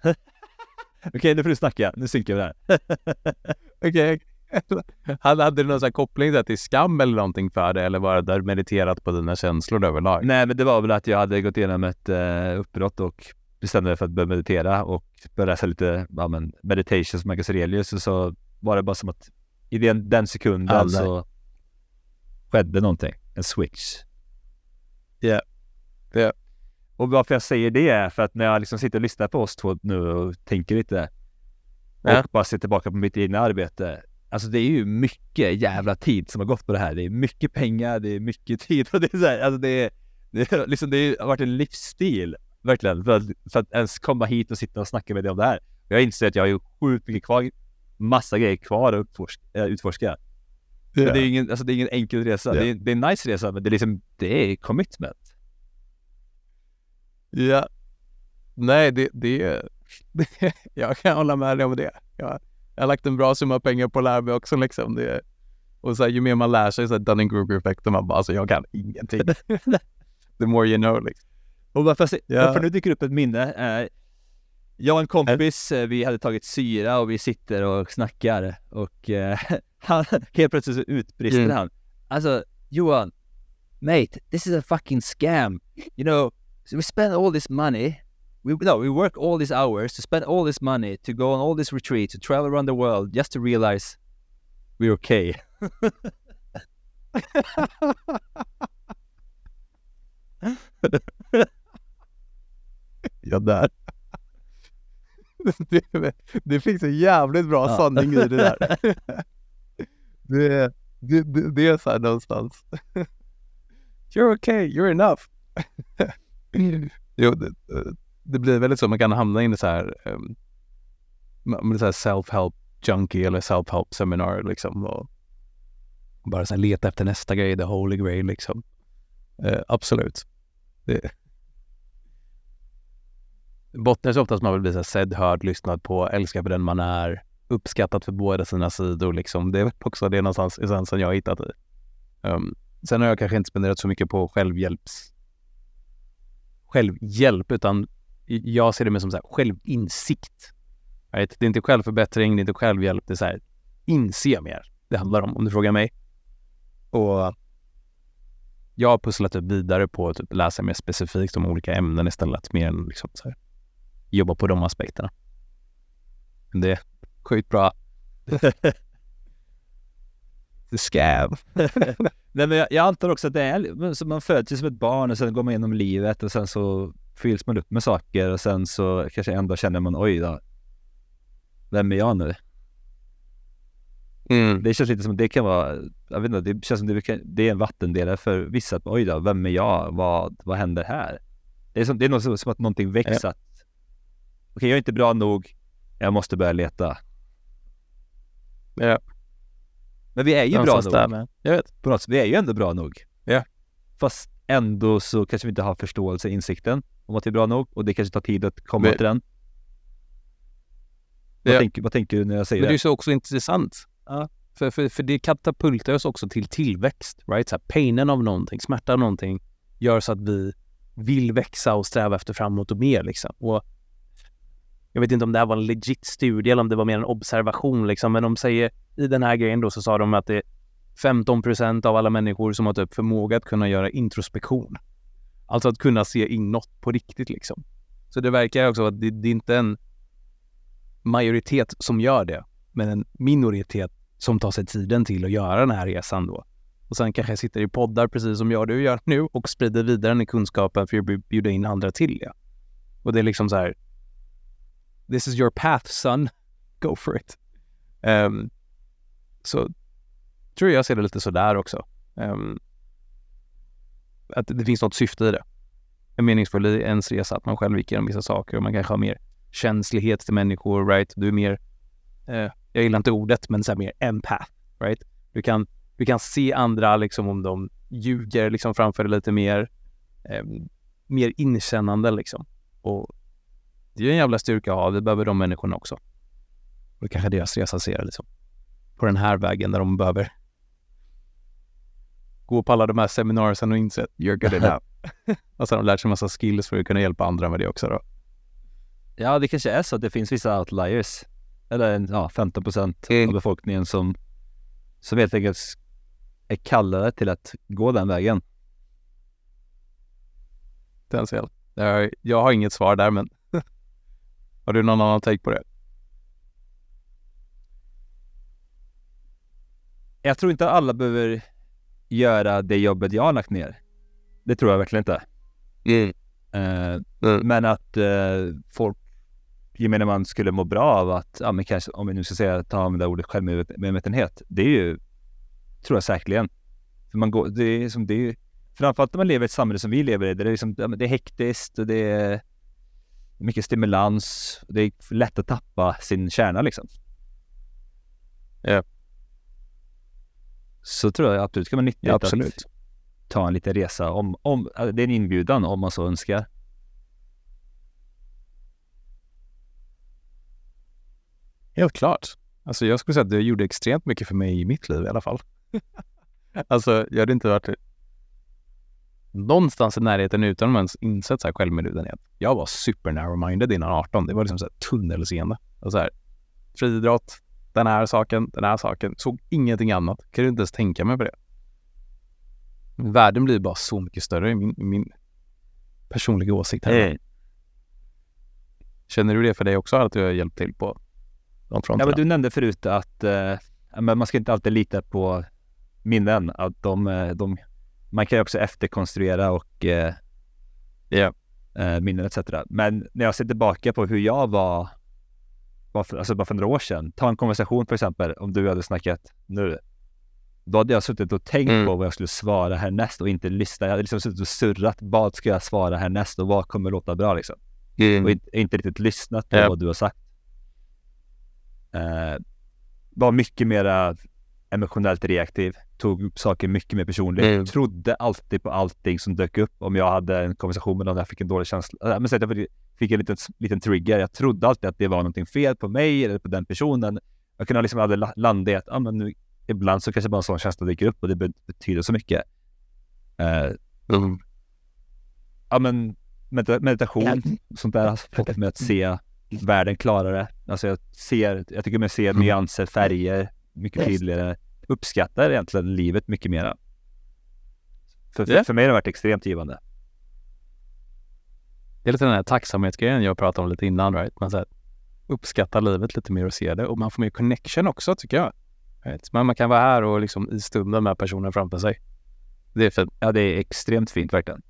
Okej, okay, nu får du snacka. Nu synkar vi där. Okej. Okay. Hade du någon sån koppling där till skam eller någonting för det? Eller var det mediterat på dina känslor överlag? Nej, men det var väl att jag hade gått igenom ett uh, uppbrott och bestämde mig för att börja meditera och börja läsa lite ja, men, meditations Marcus Aurelius och så var det bara som att i den, den sekunden så skedde någonting. En switch. Ja. Yeah. Yeah. Och varför jag säger det är för att när jag liksom sitter och lyssnar på oss två nu och tänker lite och ja. bara ser tillbaka på mitt egna arbete. Alltså det är ju mycket jävla tid som har gått på det här. Det är mycket pengar, det är mycket tid och det är så här, alltså det är, det är liksom, det har varit en livsstil verkligen för att, för att ens komma hit och sitta och snacka med dig om det här. Jag inser att jag har ju sjukt mycket kvar, massa grejer kvar att utforska. utforska. Yeah. Det, är ingen, alltså det är ingen enkel resa. Yeah. Det, är, det är en nice resa, men det är liksom, det är commitment. Ja. Nej, det, det, det jag kan hålla med dig om det. Jag, jag har lagt en bra summa pengar på att lära mig också liksom. Det, och så här, ju mer man lär sig, så Dunning-Kruger-effekten, man bara alltså jag kan ingenting. The more you know liksom. Och varför, yeah. varför nu dyker upp ett minne är jag och en kompis, äh. vi hade tagit syra och vi sitter och snackar och uh, han, helt plötsligt så utbrister mm. han. Alltså Johan, mate, this is a fucking scam. You know, So we spend all this money. We no, we work all these hours to spend all this money to go on all this retreat to travel around the world just to realize we're okay. ja, där. Det, det finns en jävligt bra ja. sanning i det där. Det, det, det, det är så här någonstans. You're okay, you're enough. jo, det, det, blir väldigt så. Man kan hamna in i så här, um, så här self-help junkie eller self-help seminar liksom. Och bara så här leta efter nästa grej, the holy grail liksom. Uh, absolut. Det, bottnar så oftast man vill bli så sedd, hörd, lyssnad på, älskad för den man är, uppskattad för båda sina sidor liksom. Det är också det någonstans essensen jag har hittat i. Um, sen har jag kanske inte spenderat så mycket på självhjälps självhjälp, utan jag ser det mer som så här, självinsikt. Right? Det är inte självförbättring, det är inte självhjälp, det är så här, inse mer det handlar om, om du frågar mig. Och jag har pusslat upp vidare på att typ läsa mer specifikt om olika ämnen istället, mer än liksom så här, jobba på de aspekterna. Det är sjukt bra. The scab. Nej, men jag, jag, antar också att det är så man föds som ett barn och sen går man igenom livet och sen så fylls man upp med saker och sen så kanske ändå känner man oj då. Vem är jag nu? Mm. Det känns lite som att det kan vara, jag vet inte, det känns som det, kan, det är en vattendelare för vissa. Att, oj då, vem är jag? Vad, vad händer här? Det är, som, det är något, som att någonting väcks. Ja. Att, okej, okay, jag är inte bra nog. Jag måste börja leta. Ja. Men vi är ju bra nog. Med. Jag vet. På något sätt, vi är ju ändå bra nog. Ja. Fast ändå så kanske vi inte har förståelse, insikten om att vi är bra nog och det kanske tar tid att komma Men... till den. Vad, ja. tänker, vad tänker du när jag säger det? Men det är så också intressant. Ja. För, för, för det katapultar oss också till tillväxt. Right? Så här, painen av någonting, smärta av någonting gör så att vi vill växa och sträva efter framåt och mer. Liksom. Och jag vet inte om det här var en legit studie eller om det var mer en observation liksom, men de säger i den här grejen då så sa de att det är 15 procent av alla människor som har typ förmåga att kunna göra introspektion. Alltså att kunna se inåt på riktigt liksom. Så det verkar också att det, det är inte en majoritet som gör det, men en minoritet som tar sig tiden till att göra den här resan då. Och sen kanske sitter i poddar precis som jag och du gör nu och sprider vidare den kunskapen för att bjuda in andra till det. Och det är liksom så här, this is your path son, go for it. Um, så tror jag ser det lite sådär också. Um, att det finns något syfte i det. En meningsfull i ens resa, att man själv gick igenom vissa saker och man kanske har mer känslighet till människor, right? Du är mer, uh, jag gillar inte ordet, men så här mer empath, right? Du kan, du kan se andra liksom om de ljuger liksom framför dig lite mer, um, mer inkännande liksom. Och det är en jävla styrka att ha. Vi behöver de människorna också. Och det kanske deras resa ser liksom. På den här vägen där de behöver gå på alla de här seminarierna och inse att you're good enough. och sen har de lärt sig en massa skills för att kunna hjälpa andra med det också då. Ja, det kanske är så att det finns vissa outliers. eller ja, 15 procent Mm. av befolkningen som, som helt enkelt är kallade till att gå den vägen. Potentiellt. Jag, jag har inget svar där, men har du någon annan take på det? Jag tror inte alla behöver göra det jobbet jag har lagt ner. Det tror jag verkligen inte. Eh, Men att eh, folk, gemene man skulle må bra av att, ja men kanske om vi nu ska säga, ta använda ordet självmedvetenhet. Det är ju, tror jag säkerligen. För man går, det är som det är, framförallt när man lever i ett samhälle som vi lever i, där det är, liksom, ja, men det är hektiskt och det är mycket stimulans. Det är lätt att tappa sin kärna liksom. Ja. Så tror jag absolut kan vara nyttigt Ja, absolut. att ta en liten resa. Om, om, det är en inbjudan om man så önskar. Helt klart. Alltså jag skulle säga att det gjorde extremt mycket för mig i mitt liv i alla fall. alltså jag hade inte varit någonstans i närheten utan att ens insett så här självmedvetenhet. Jag var super narrow-minded innan 18. Det var liksom så här tunnelseende. Och så här, friidrott, den här saken, den här saken. Såg ingenting annat. Kan du inte ens tänka mig på det. Världen blir bara så mycket större i min, min personliga åsikt. Här. Känner du det för dig också, att du har hjälpt till på de Ja, fronterna? men du nämnde förut att eh, ja, man ska inte alltid lita på minnen. Att de, eh, de, man kan ju också efterkonstruera och eh, Ja. eh, minnen etc. Men när jag ser tillbaka på hur jag var, bara för, alltså bara för några år sedan. Ta en konversation för exempel, om du hade snackat nu. Då hade jag suttit och tänkt Mm. på vad jag skulle svara härnäst och inte lyssnat. Jag hade liksom suttit och surrat. Vad ska jag svara härnäst och vad kommer låta bra liksom? och inte, inte riktigt lyssnat på Ja. vad du har sagt. Eh, var mycket mera emotionellt reaktiv, tog upp saker mycket mer personligt, Mm. trodde alltid på allting som dök upp. Om jag hade en konversation med någon jag fick en dålig känsla, men att jag fick en liten, liten trigger. Jag trodde alltid att det var någonting fel på mig eller på den personen. Jag kunde liksom aldrig la- landa i att ah, men nu, ibland så kanske bara en sån känsla dyker upp och det be- betyder så mycket. Eh, Mm. ja, men medita- meditation, sånt där har fått mig att se världen klarare. Alltså jag ser, jag tycker mig se Mm. nyanser, färger mycket tydligare. Uppskattar egentligen livet mycket mera. För, för, Ja. för mig har det varit extremt givande. Det är lite den här tacksamhetsgrejen jag pratade om lite innan. Right? Man så här, uppskattar livet lite mer och ser det. Och man får mer connection också tycker jag. Right? Men man kan vara här och liksom i stunden med personen framför sig. Det är fint. Ja, det är extremt fint verkligen.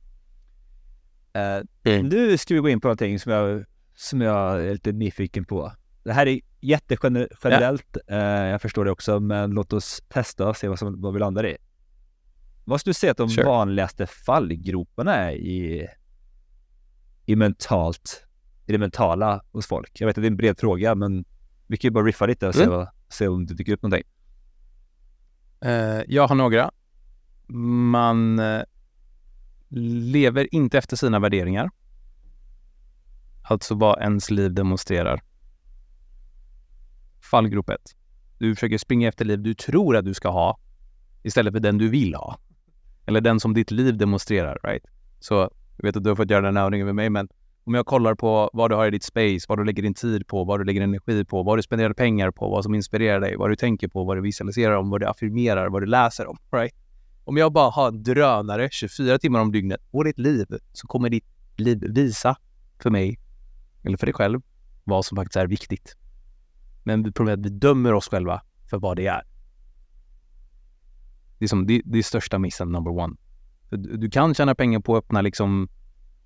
Eh, Nu ska vi gå in på någonting som jag, som jag är lite nyfiken på. Det här är jättegenerellt, eh, jag förstår det också, men låt oss testa och se vad, som, vad vi landar i. Vad skulle du säga att de Sure. vanligaste fallgroparna är i, i mentalt, i det mentala hos folk? Jag vet att det är en bred fråga, men vi kan ju bara riffa lite och se, Mm. vad, se om det dyker upp någonting. Eh, jag har några. Man eh, lever inte efter sina värderingar. Alltså vad ens liv demonstrerar. Fallgrop 1. Du försöker springa efter liv du tror att du ska ha istället för den du vill ha. Eller den som ditt liv demonstrerar, right? Så jag vet att du har fått göra den här övningen med mig, men om jag kollar på vad du har i ditt space, vad du lägger din tid på, vad du lägger energi på, vad du spenderar pengar på, vad som inspirerar dig, vad du tänker på, vad du visualiserar om, vad du affirmerar, vad du läser om, right? Om jag bara har en drönare 24 timmar om dygnet på ditt liv så kommer ditt liv visa för mig, eller för dig själv, vad som faktiskt är viktigt. Men problemet är att vi dömer oss själva för vad det är. Det är, som, det, det är största missen number one. För Du, du kan tjäna pengar på att öppna liksom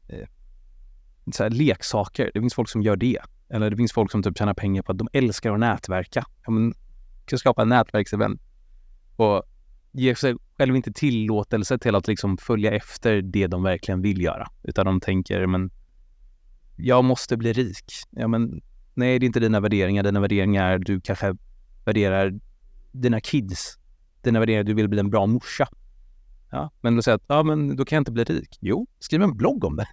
eh, så här leksaker. Det finns folk som gör det. Eller det finns folk som typ tjänar pengar på att de älskar att nätverka. Ja, men, kan skapa en nätverksevent och ge sig själv inte tillåtelse till att liksom följa efter det de verkligen vill göra. Utan de tänker, men jag måste bli rik. Ja, men nej, det är inte dina värderingar. Dina värderingar du kanske värderar dina kids. Dina värderingar, du vill bli en bra morsa. Ja, men du säger att, ja men då kan jag inte bli rik. Jo, skriv en blogg om det.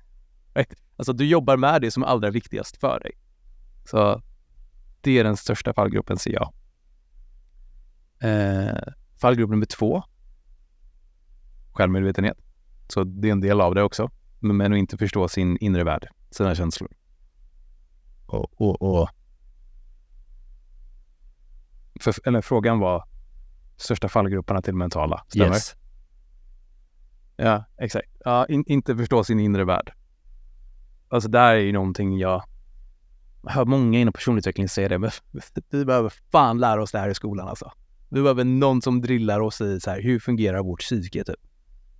Right? Alltså du jobbar med det som är allra viktigast för dig. Så det är den största fallgruppen ser jag. Eh, fallgrupp nummer två. Självmedvetenhet. Så det är en del av det också. Men att inte förstå sin inre värld, sina känslor. Och, och, och för, eller frågan var största fallgroparna till mentala, stämmer? Yes. Ja, exakt. Ja, in, inte förstå sin inre värld. Alltså där är ju någonting jag, hör många inom personutveckling säga det, men vi behöver fan lära oss det här i skolan alltså. Vi behöver någon som drillar oss i så här, hur fungerar vårt psyke typ?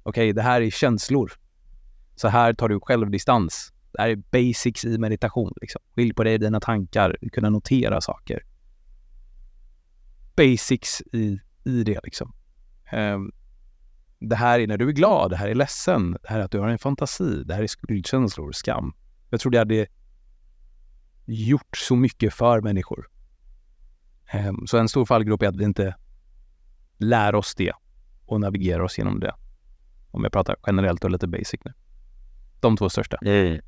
Okej, okay, det här är känslor. Så här tar du självdistans. Det här är basics i meditation. Liksom. Skilj på dig och dina tankar, kunna notera saker. Basics i, i det liksom. Um, det här är när du är glad, det här är ledsen, det här är att du har en fantasi, det här är skuldkänslor, skam. Jag tror det hade gjort så mycket för människor. Um, så en stor fallgrop är att vi inte lär oss det och navigerar oss genom det. Om jag pratar generellt och lite basic nu. De två största. Mm.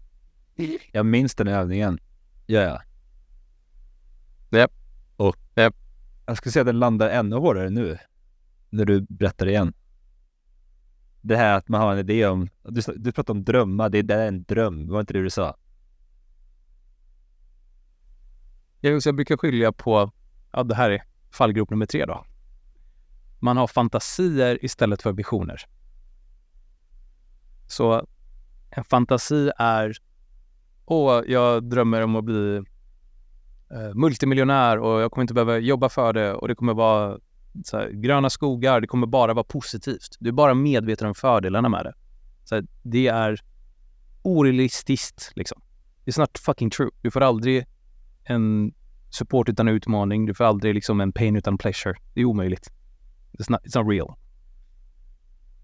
Jag minns den övningen. Ja, ja. Yep. Och yep. jag skulle säga att den landar ännu hårdare nu. När du berättar igen. Det här att man har en idé om, du, du pratar om drömmar, det, det är en dröm, var inte det du sa? Jag, jag brukar skilja på, ja det här är fallgrop nummer tre då. Man har fantasier istället för visioner. Så en fantasi är, åh, jag drömmer om att bli eh, multimiljonär och jag kommer inte behöva jobba för det och det kommer vara här, gröna skogar, det kommer bara vara positivt. Du är bara medveten om fördelarna med det. Så här, det är orealistiskt liksom. It's not fucking true. Du får aldrig en support utan utmaning. Du får aldrig liksom en pain utan pleasure. Det är omöjligt. It's not, it's not real.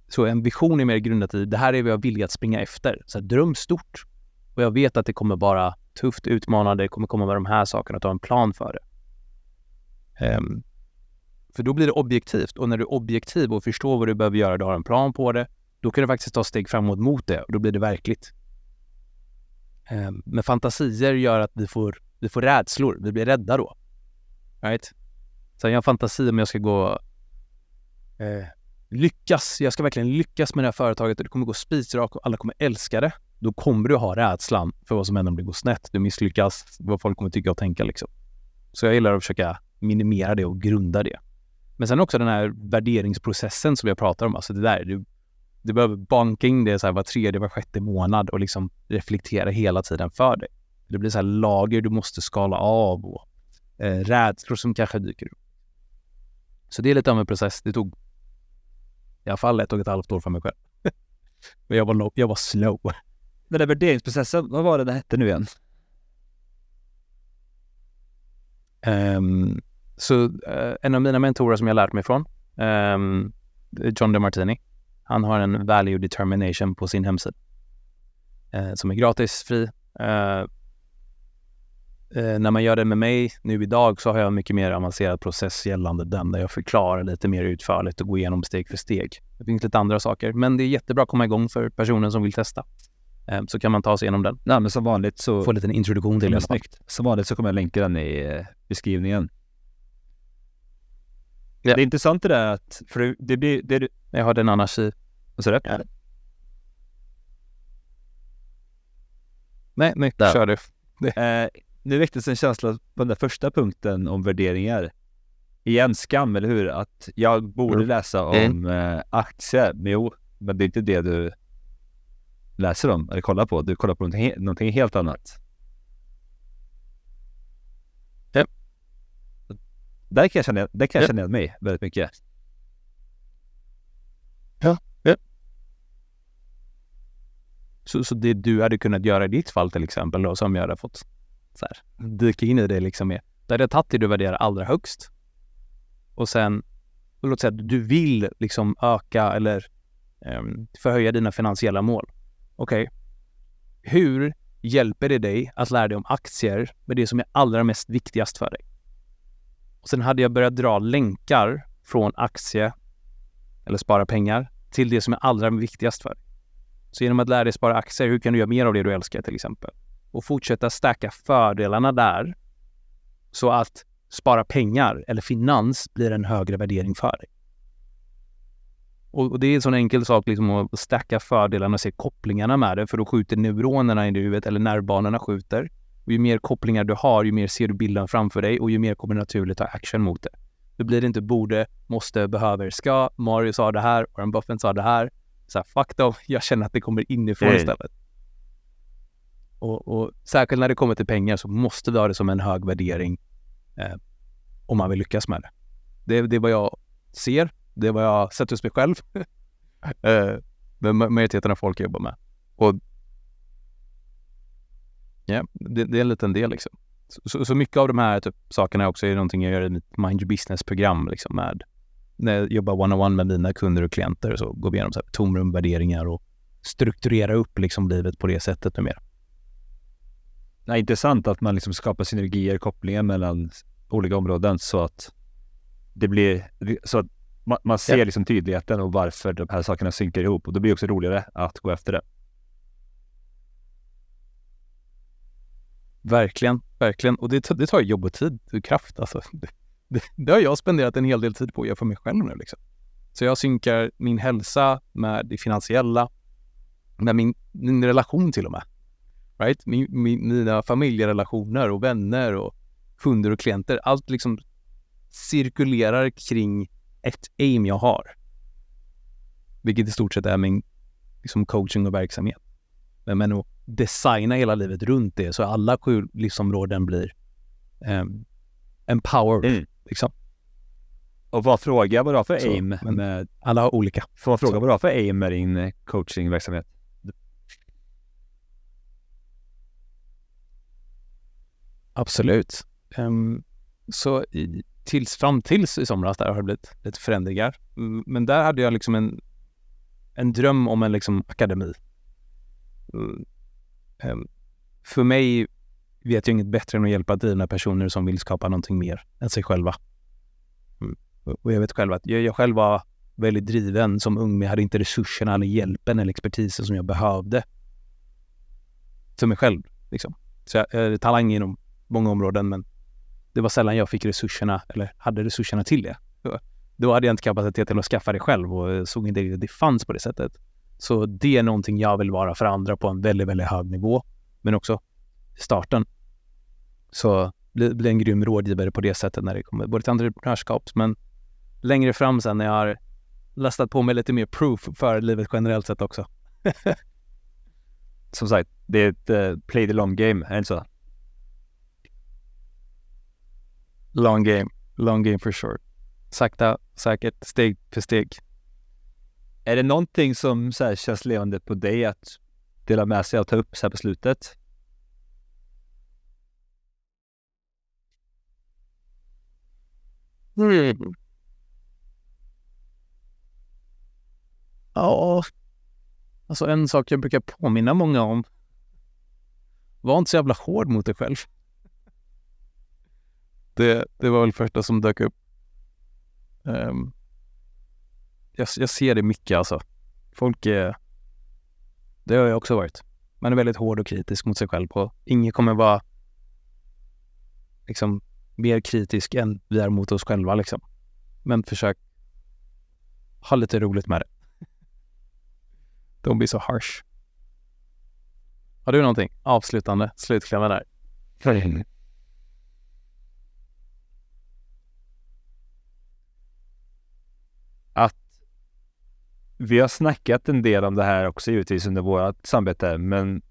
Så en vision är mer grundat i det här är vad jag vill att springa efter. Så här, dröm stort. Och jag vet att det kommer vara tufft, utmanande, det kommer komma med de här sakerna, att ha en plan för det. Um, för då blir det objektivt och när du är objektiv och förstår vad du behöver göra, du har en plan på det, då kan du faktiskt ta steg framåt mot det och då blir det verkligt. Um, men fantasier gör att vi får, vi får rädslor, vi blir rädda då. Right? Så jag har fantasi om jag ska gå eh, lyckas, jag ska verkligen lyckas med det här företaget och det kommer gå spisrak och alla kommer älska det. Då kommer du ha rädslan för vad som händer om det går snett. Du misslyckas, vad folk kommer tycka och tänka liksom. Så jag gillar att försöka minimera det och grunda det. Men sen också den här värderingsprocessen som jag pratar om. Alltså det där, du, du behöver banka in det så här var tredje, var sjätte månad och liksom reflektera hela tiden för dig. Det blir så här lager du måste skala av och eh, rädslor som kanske dyker upp. Så det är lite av en process. Det tog i alla fall ett och ett halvt år för mig själv. Men jag var, jag var slow. Den där värderingsprocessen, vad var det den hette nu igen? Um, så uh, en av mina mentorer som jag lärt mig från, um, John DeMartini, han har en value determination på sin hemsida. Uh, som är gratis, fri. Uh, när man gör det med mig nu idag så har jag en mycket mer avancerad process gällande den där jag förklarar lite mer utförligt och går igenom steg för steg. Det finns lite andra saker, men det är jättebra att komma igång för personen som vill testa. Eh, så kan man ta sig igenom den. Nej, men som vanligt så... Få en liten introduktion till det. Snyggt. Som vanligt så kommer jag länka den i eh, beskrivningen. Ja. Det är intressant det där att, för det blir... Det, jag har den annars i... Vad sa du? Ja. Nej, nej, kör du. Eh, nu väcktes en känsla på den där första punkten om värderingar. Igen skam, eller hur? Att jag borde mm. läsa om mm. eh, aktier. Men jo, men det är inte det du läser om eller kollar på. Du kollar på någonting, någonting helt annat. Ja. Där kan jag känna, där kan jag känna igen mig väldigt mycket. Ja. ja. Så, så det du hade kunnat göra i ditt fall till exempel då, som jag hade fått så här, dyka in i det liksom med. Där det tagit det du värderar allra högst. Och sen, låt säga att du vill liksom öka eller um, förhöja dina finansiella mål. Okej, okay. hur hjälper det dig att lära dig om aktier med det som är allra mest viktigast för dig? Och sen hade jag börjat dra länkar från aktie eller spara pengar till det som är allra viktigast för dig. Så genom att lära dig spara aktier, hur kan du göra mer av det du älskar till exempel? och fortsätta stärka fördelarna där så att spara pengar eller finans blir en högre värdering för dig. Och, det är en sån enkel sak liksom att stärka fördelarna och se kopplingarna med det, för då skjuter neuronerna i huvudet, eller nervbanorna skjuter. Och ju mer kopplingar du har, ju mer ser du bilden framför dig och ju mer kommer naturligt ta action mot det. Det blir inte borde, måste, behöver, ska. Mario sa det här, Warren Buffett sa det här. Så här, fuck dem, jag känner att det kommer inifrån mm. istället. Och, och, särskilt när det kommer till pengar så måste vi ha det som en hög värdering eh, om man vill lyckas med det. det. Det är vad jag ser, det är vad jag har sett hos mig själv. Eh, men majoriteten av folk jag jobbar med. Och ja, det, det, är en liten del liksom. Så, så, mycket av de här typ, sakerna också är någonting jag gör i mitt Mind Your Business-program liksom med när jag jobbar one-on-one med mina kunder och klienter så går vi igenom så här, tomrum, värderingar och strukturera upp liksom livet på det sättet numera. mer. Intressant att man liksom skapar synergier, kopplingar mellan olika områden så att det blir så att man, man ser ja. liksom tydligheten och varför de här sakerna synkar ihop och då blir det också roligare att gå efter det. Verkligen, verkligen. Och det, det tar jobb och tid och kraft. Alltså. Det, det, det, har jag spenderat en hel del tid på att göra för mig själv nu. Liksom. Så jag synkar min hälsa med det finansiella, med min, min relation till och med. Right? Min, min, mina familjerelationer och vänner och kunder och klienter. Allt liksom cirkulerar kring ett aim jag har. Vilket i stort sett är min liksom, coaching och verksamhet. Men, men att designa hela livet runt det så alla sju livsområden blir um, empowered. Mm. Liksom. Och vad fråga vad du har för så, aim? Med, alla har olika. Får man fråga så. vad du har för aim med din eh, coachingverksamhet? Absolut. Um, så i, tills, fram tills i somras där har det blivit lite förändringar. Mm, men där hade jag liksom en, en dröm om en liksom akademi. Mm. Ehm, för mig vet jag inget bättre än att hjälpa drivna personer som vill skapa någonting mer än sig själva. Mm. Och jag vet själv att jag, jag själv var väldigt driven som ung, men jag hade inte resurserna eller hjälpen eller expertisen som jag behövde för mig själv. Liksom. Så jag är talang inom många områden, men det var sällan jag fick resurserna eller hade resurserna till det. Då hade jag inte kapacitet till att skaffa det själv och eh, såg inte att det fanns på det sättet. Så det är någonting jag vill vara för andra på en väldigt, väldigt hög nivå. Men också starten. Så bli, bli en grym rådgivare på det sättet när det kommer både till entreprenörskap men längre fram sen när jag har lastat på mig lite mer proof för livet generellt sett också. Som sagt, det är ett uh, play the long game, är det inte så? Long game, long game for sure. Sakta, säkert, steg för steg. Är det någonting som så här, känns levande på dig att dela med sig och ta upp så här på slutet? Mm. Ja, alltså en sak jag brukar påminna många om. Var inte så jävla hård mot dig själv. Det, det var väl första som dök upp. Um, jag, jag, ser det mycket alltså. Folk är... Det har jag också varit. Man är väldigt hård och kritisk mot sig själv. Och ingen kommer vara liksom mer kritisk än vi är mot oss själva liksom. Men försök ha lite roligt med det. Don't be so harsh. Har du någonting avslutande, slutklämma där? Vi har snackat en del om det här också givetvis under vårt samarbete, men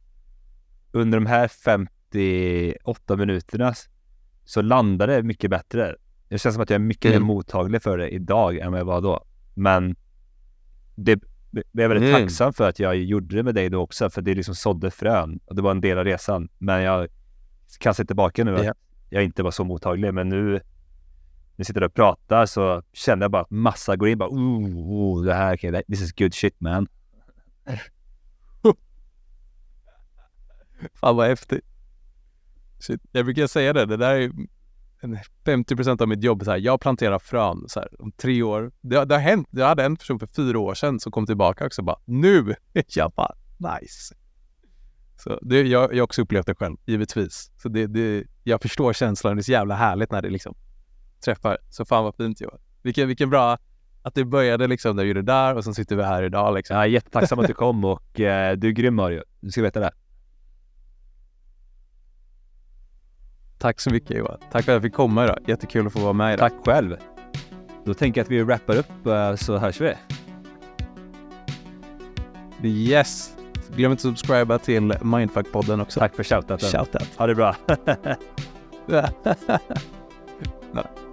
under de här 58 minuterna så landar det mycket bättre. Det känns som att jag är mycket mm. mer mottaglig för det idag än vad jag var då. Men det, jag är väldigt mm. tacksam för att jag gjorde det med dig då också, för det liksom sådde frön och det var en del av resan. Men jag kan se tillbaka nu att yeah. jag inte var så mottaglig, men nu vi sitter och pratar så känner jag bara att massa går in bara oh, oh det här, okay, this is good shit man. Fan vad häftigt. Shit. Jag brukar säga det, det där är 50 procent av mitt jobb. Så här, jag planterar frön så här, om tre år. Det, det har hänt. Jag hade en person för fyra år sedan som kom tillbaka också bara nu. Jag bara nice. Så det, jag, har också upplevt det själv, givetvis. Så det, det, jag förstår känslan. Det är så jävla härligt när det liksom träffar. Så fan vad fint Johan. Vilken, vilken bra att det började liksom när du gjorde det där och sen sitter vi här idag liksom. Jag är jättetacksam att du kom och eh, du är grym Mario. Du ska veta det. Tack så mycket Johan. Tack för att jag fick komma idag. Jättekul att få vara med idag. Tack själv. Då tänker jag att vi wrappar upp eh, så hörs vi. Yes! Glöm inte att subscriba till Mindfuck-podden också. Tack för shoutouten. Shoutout. Ha det bra.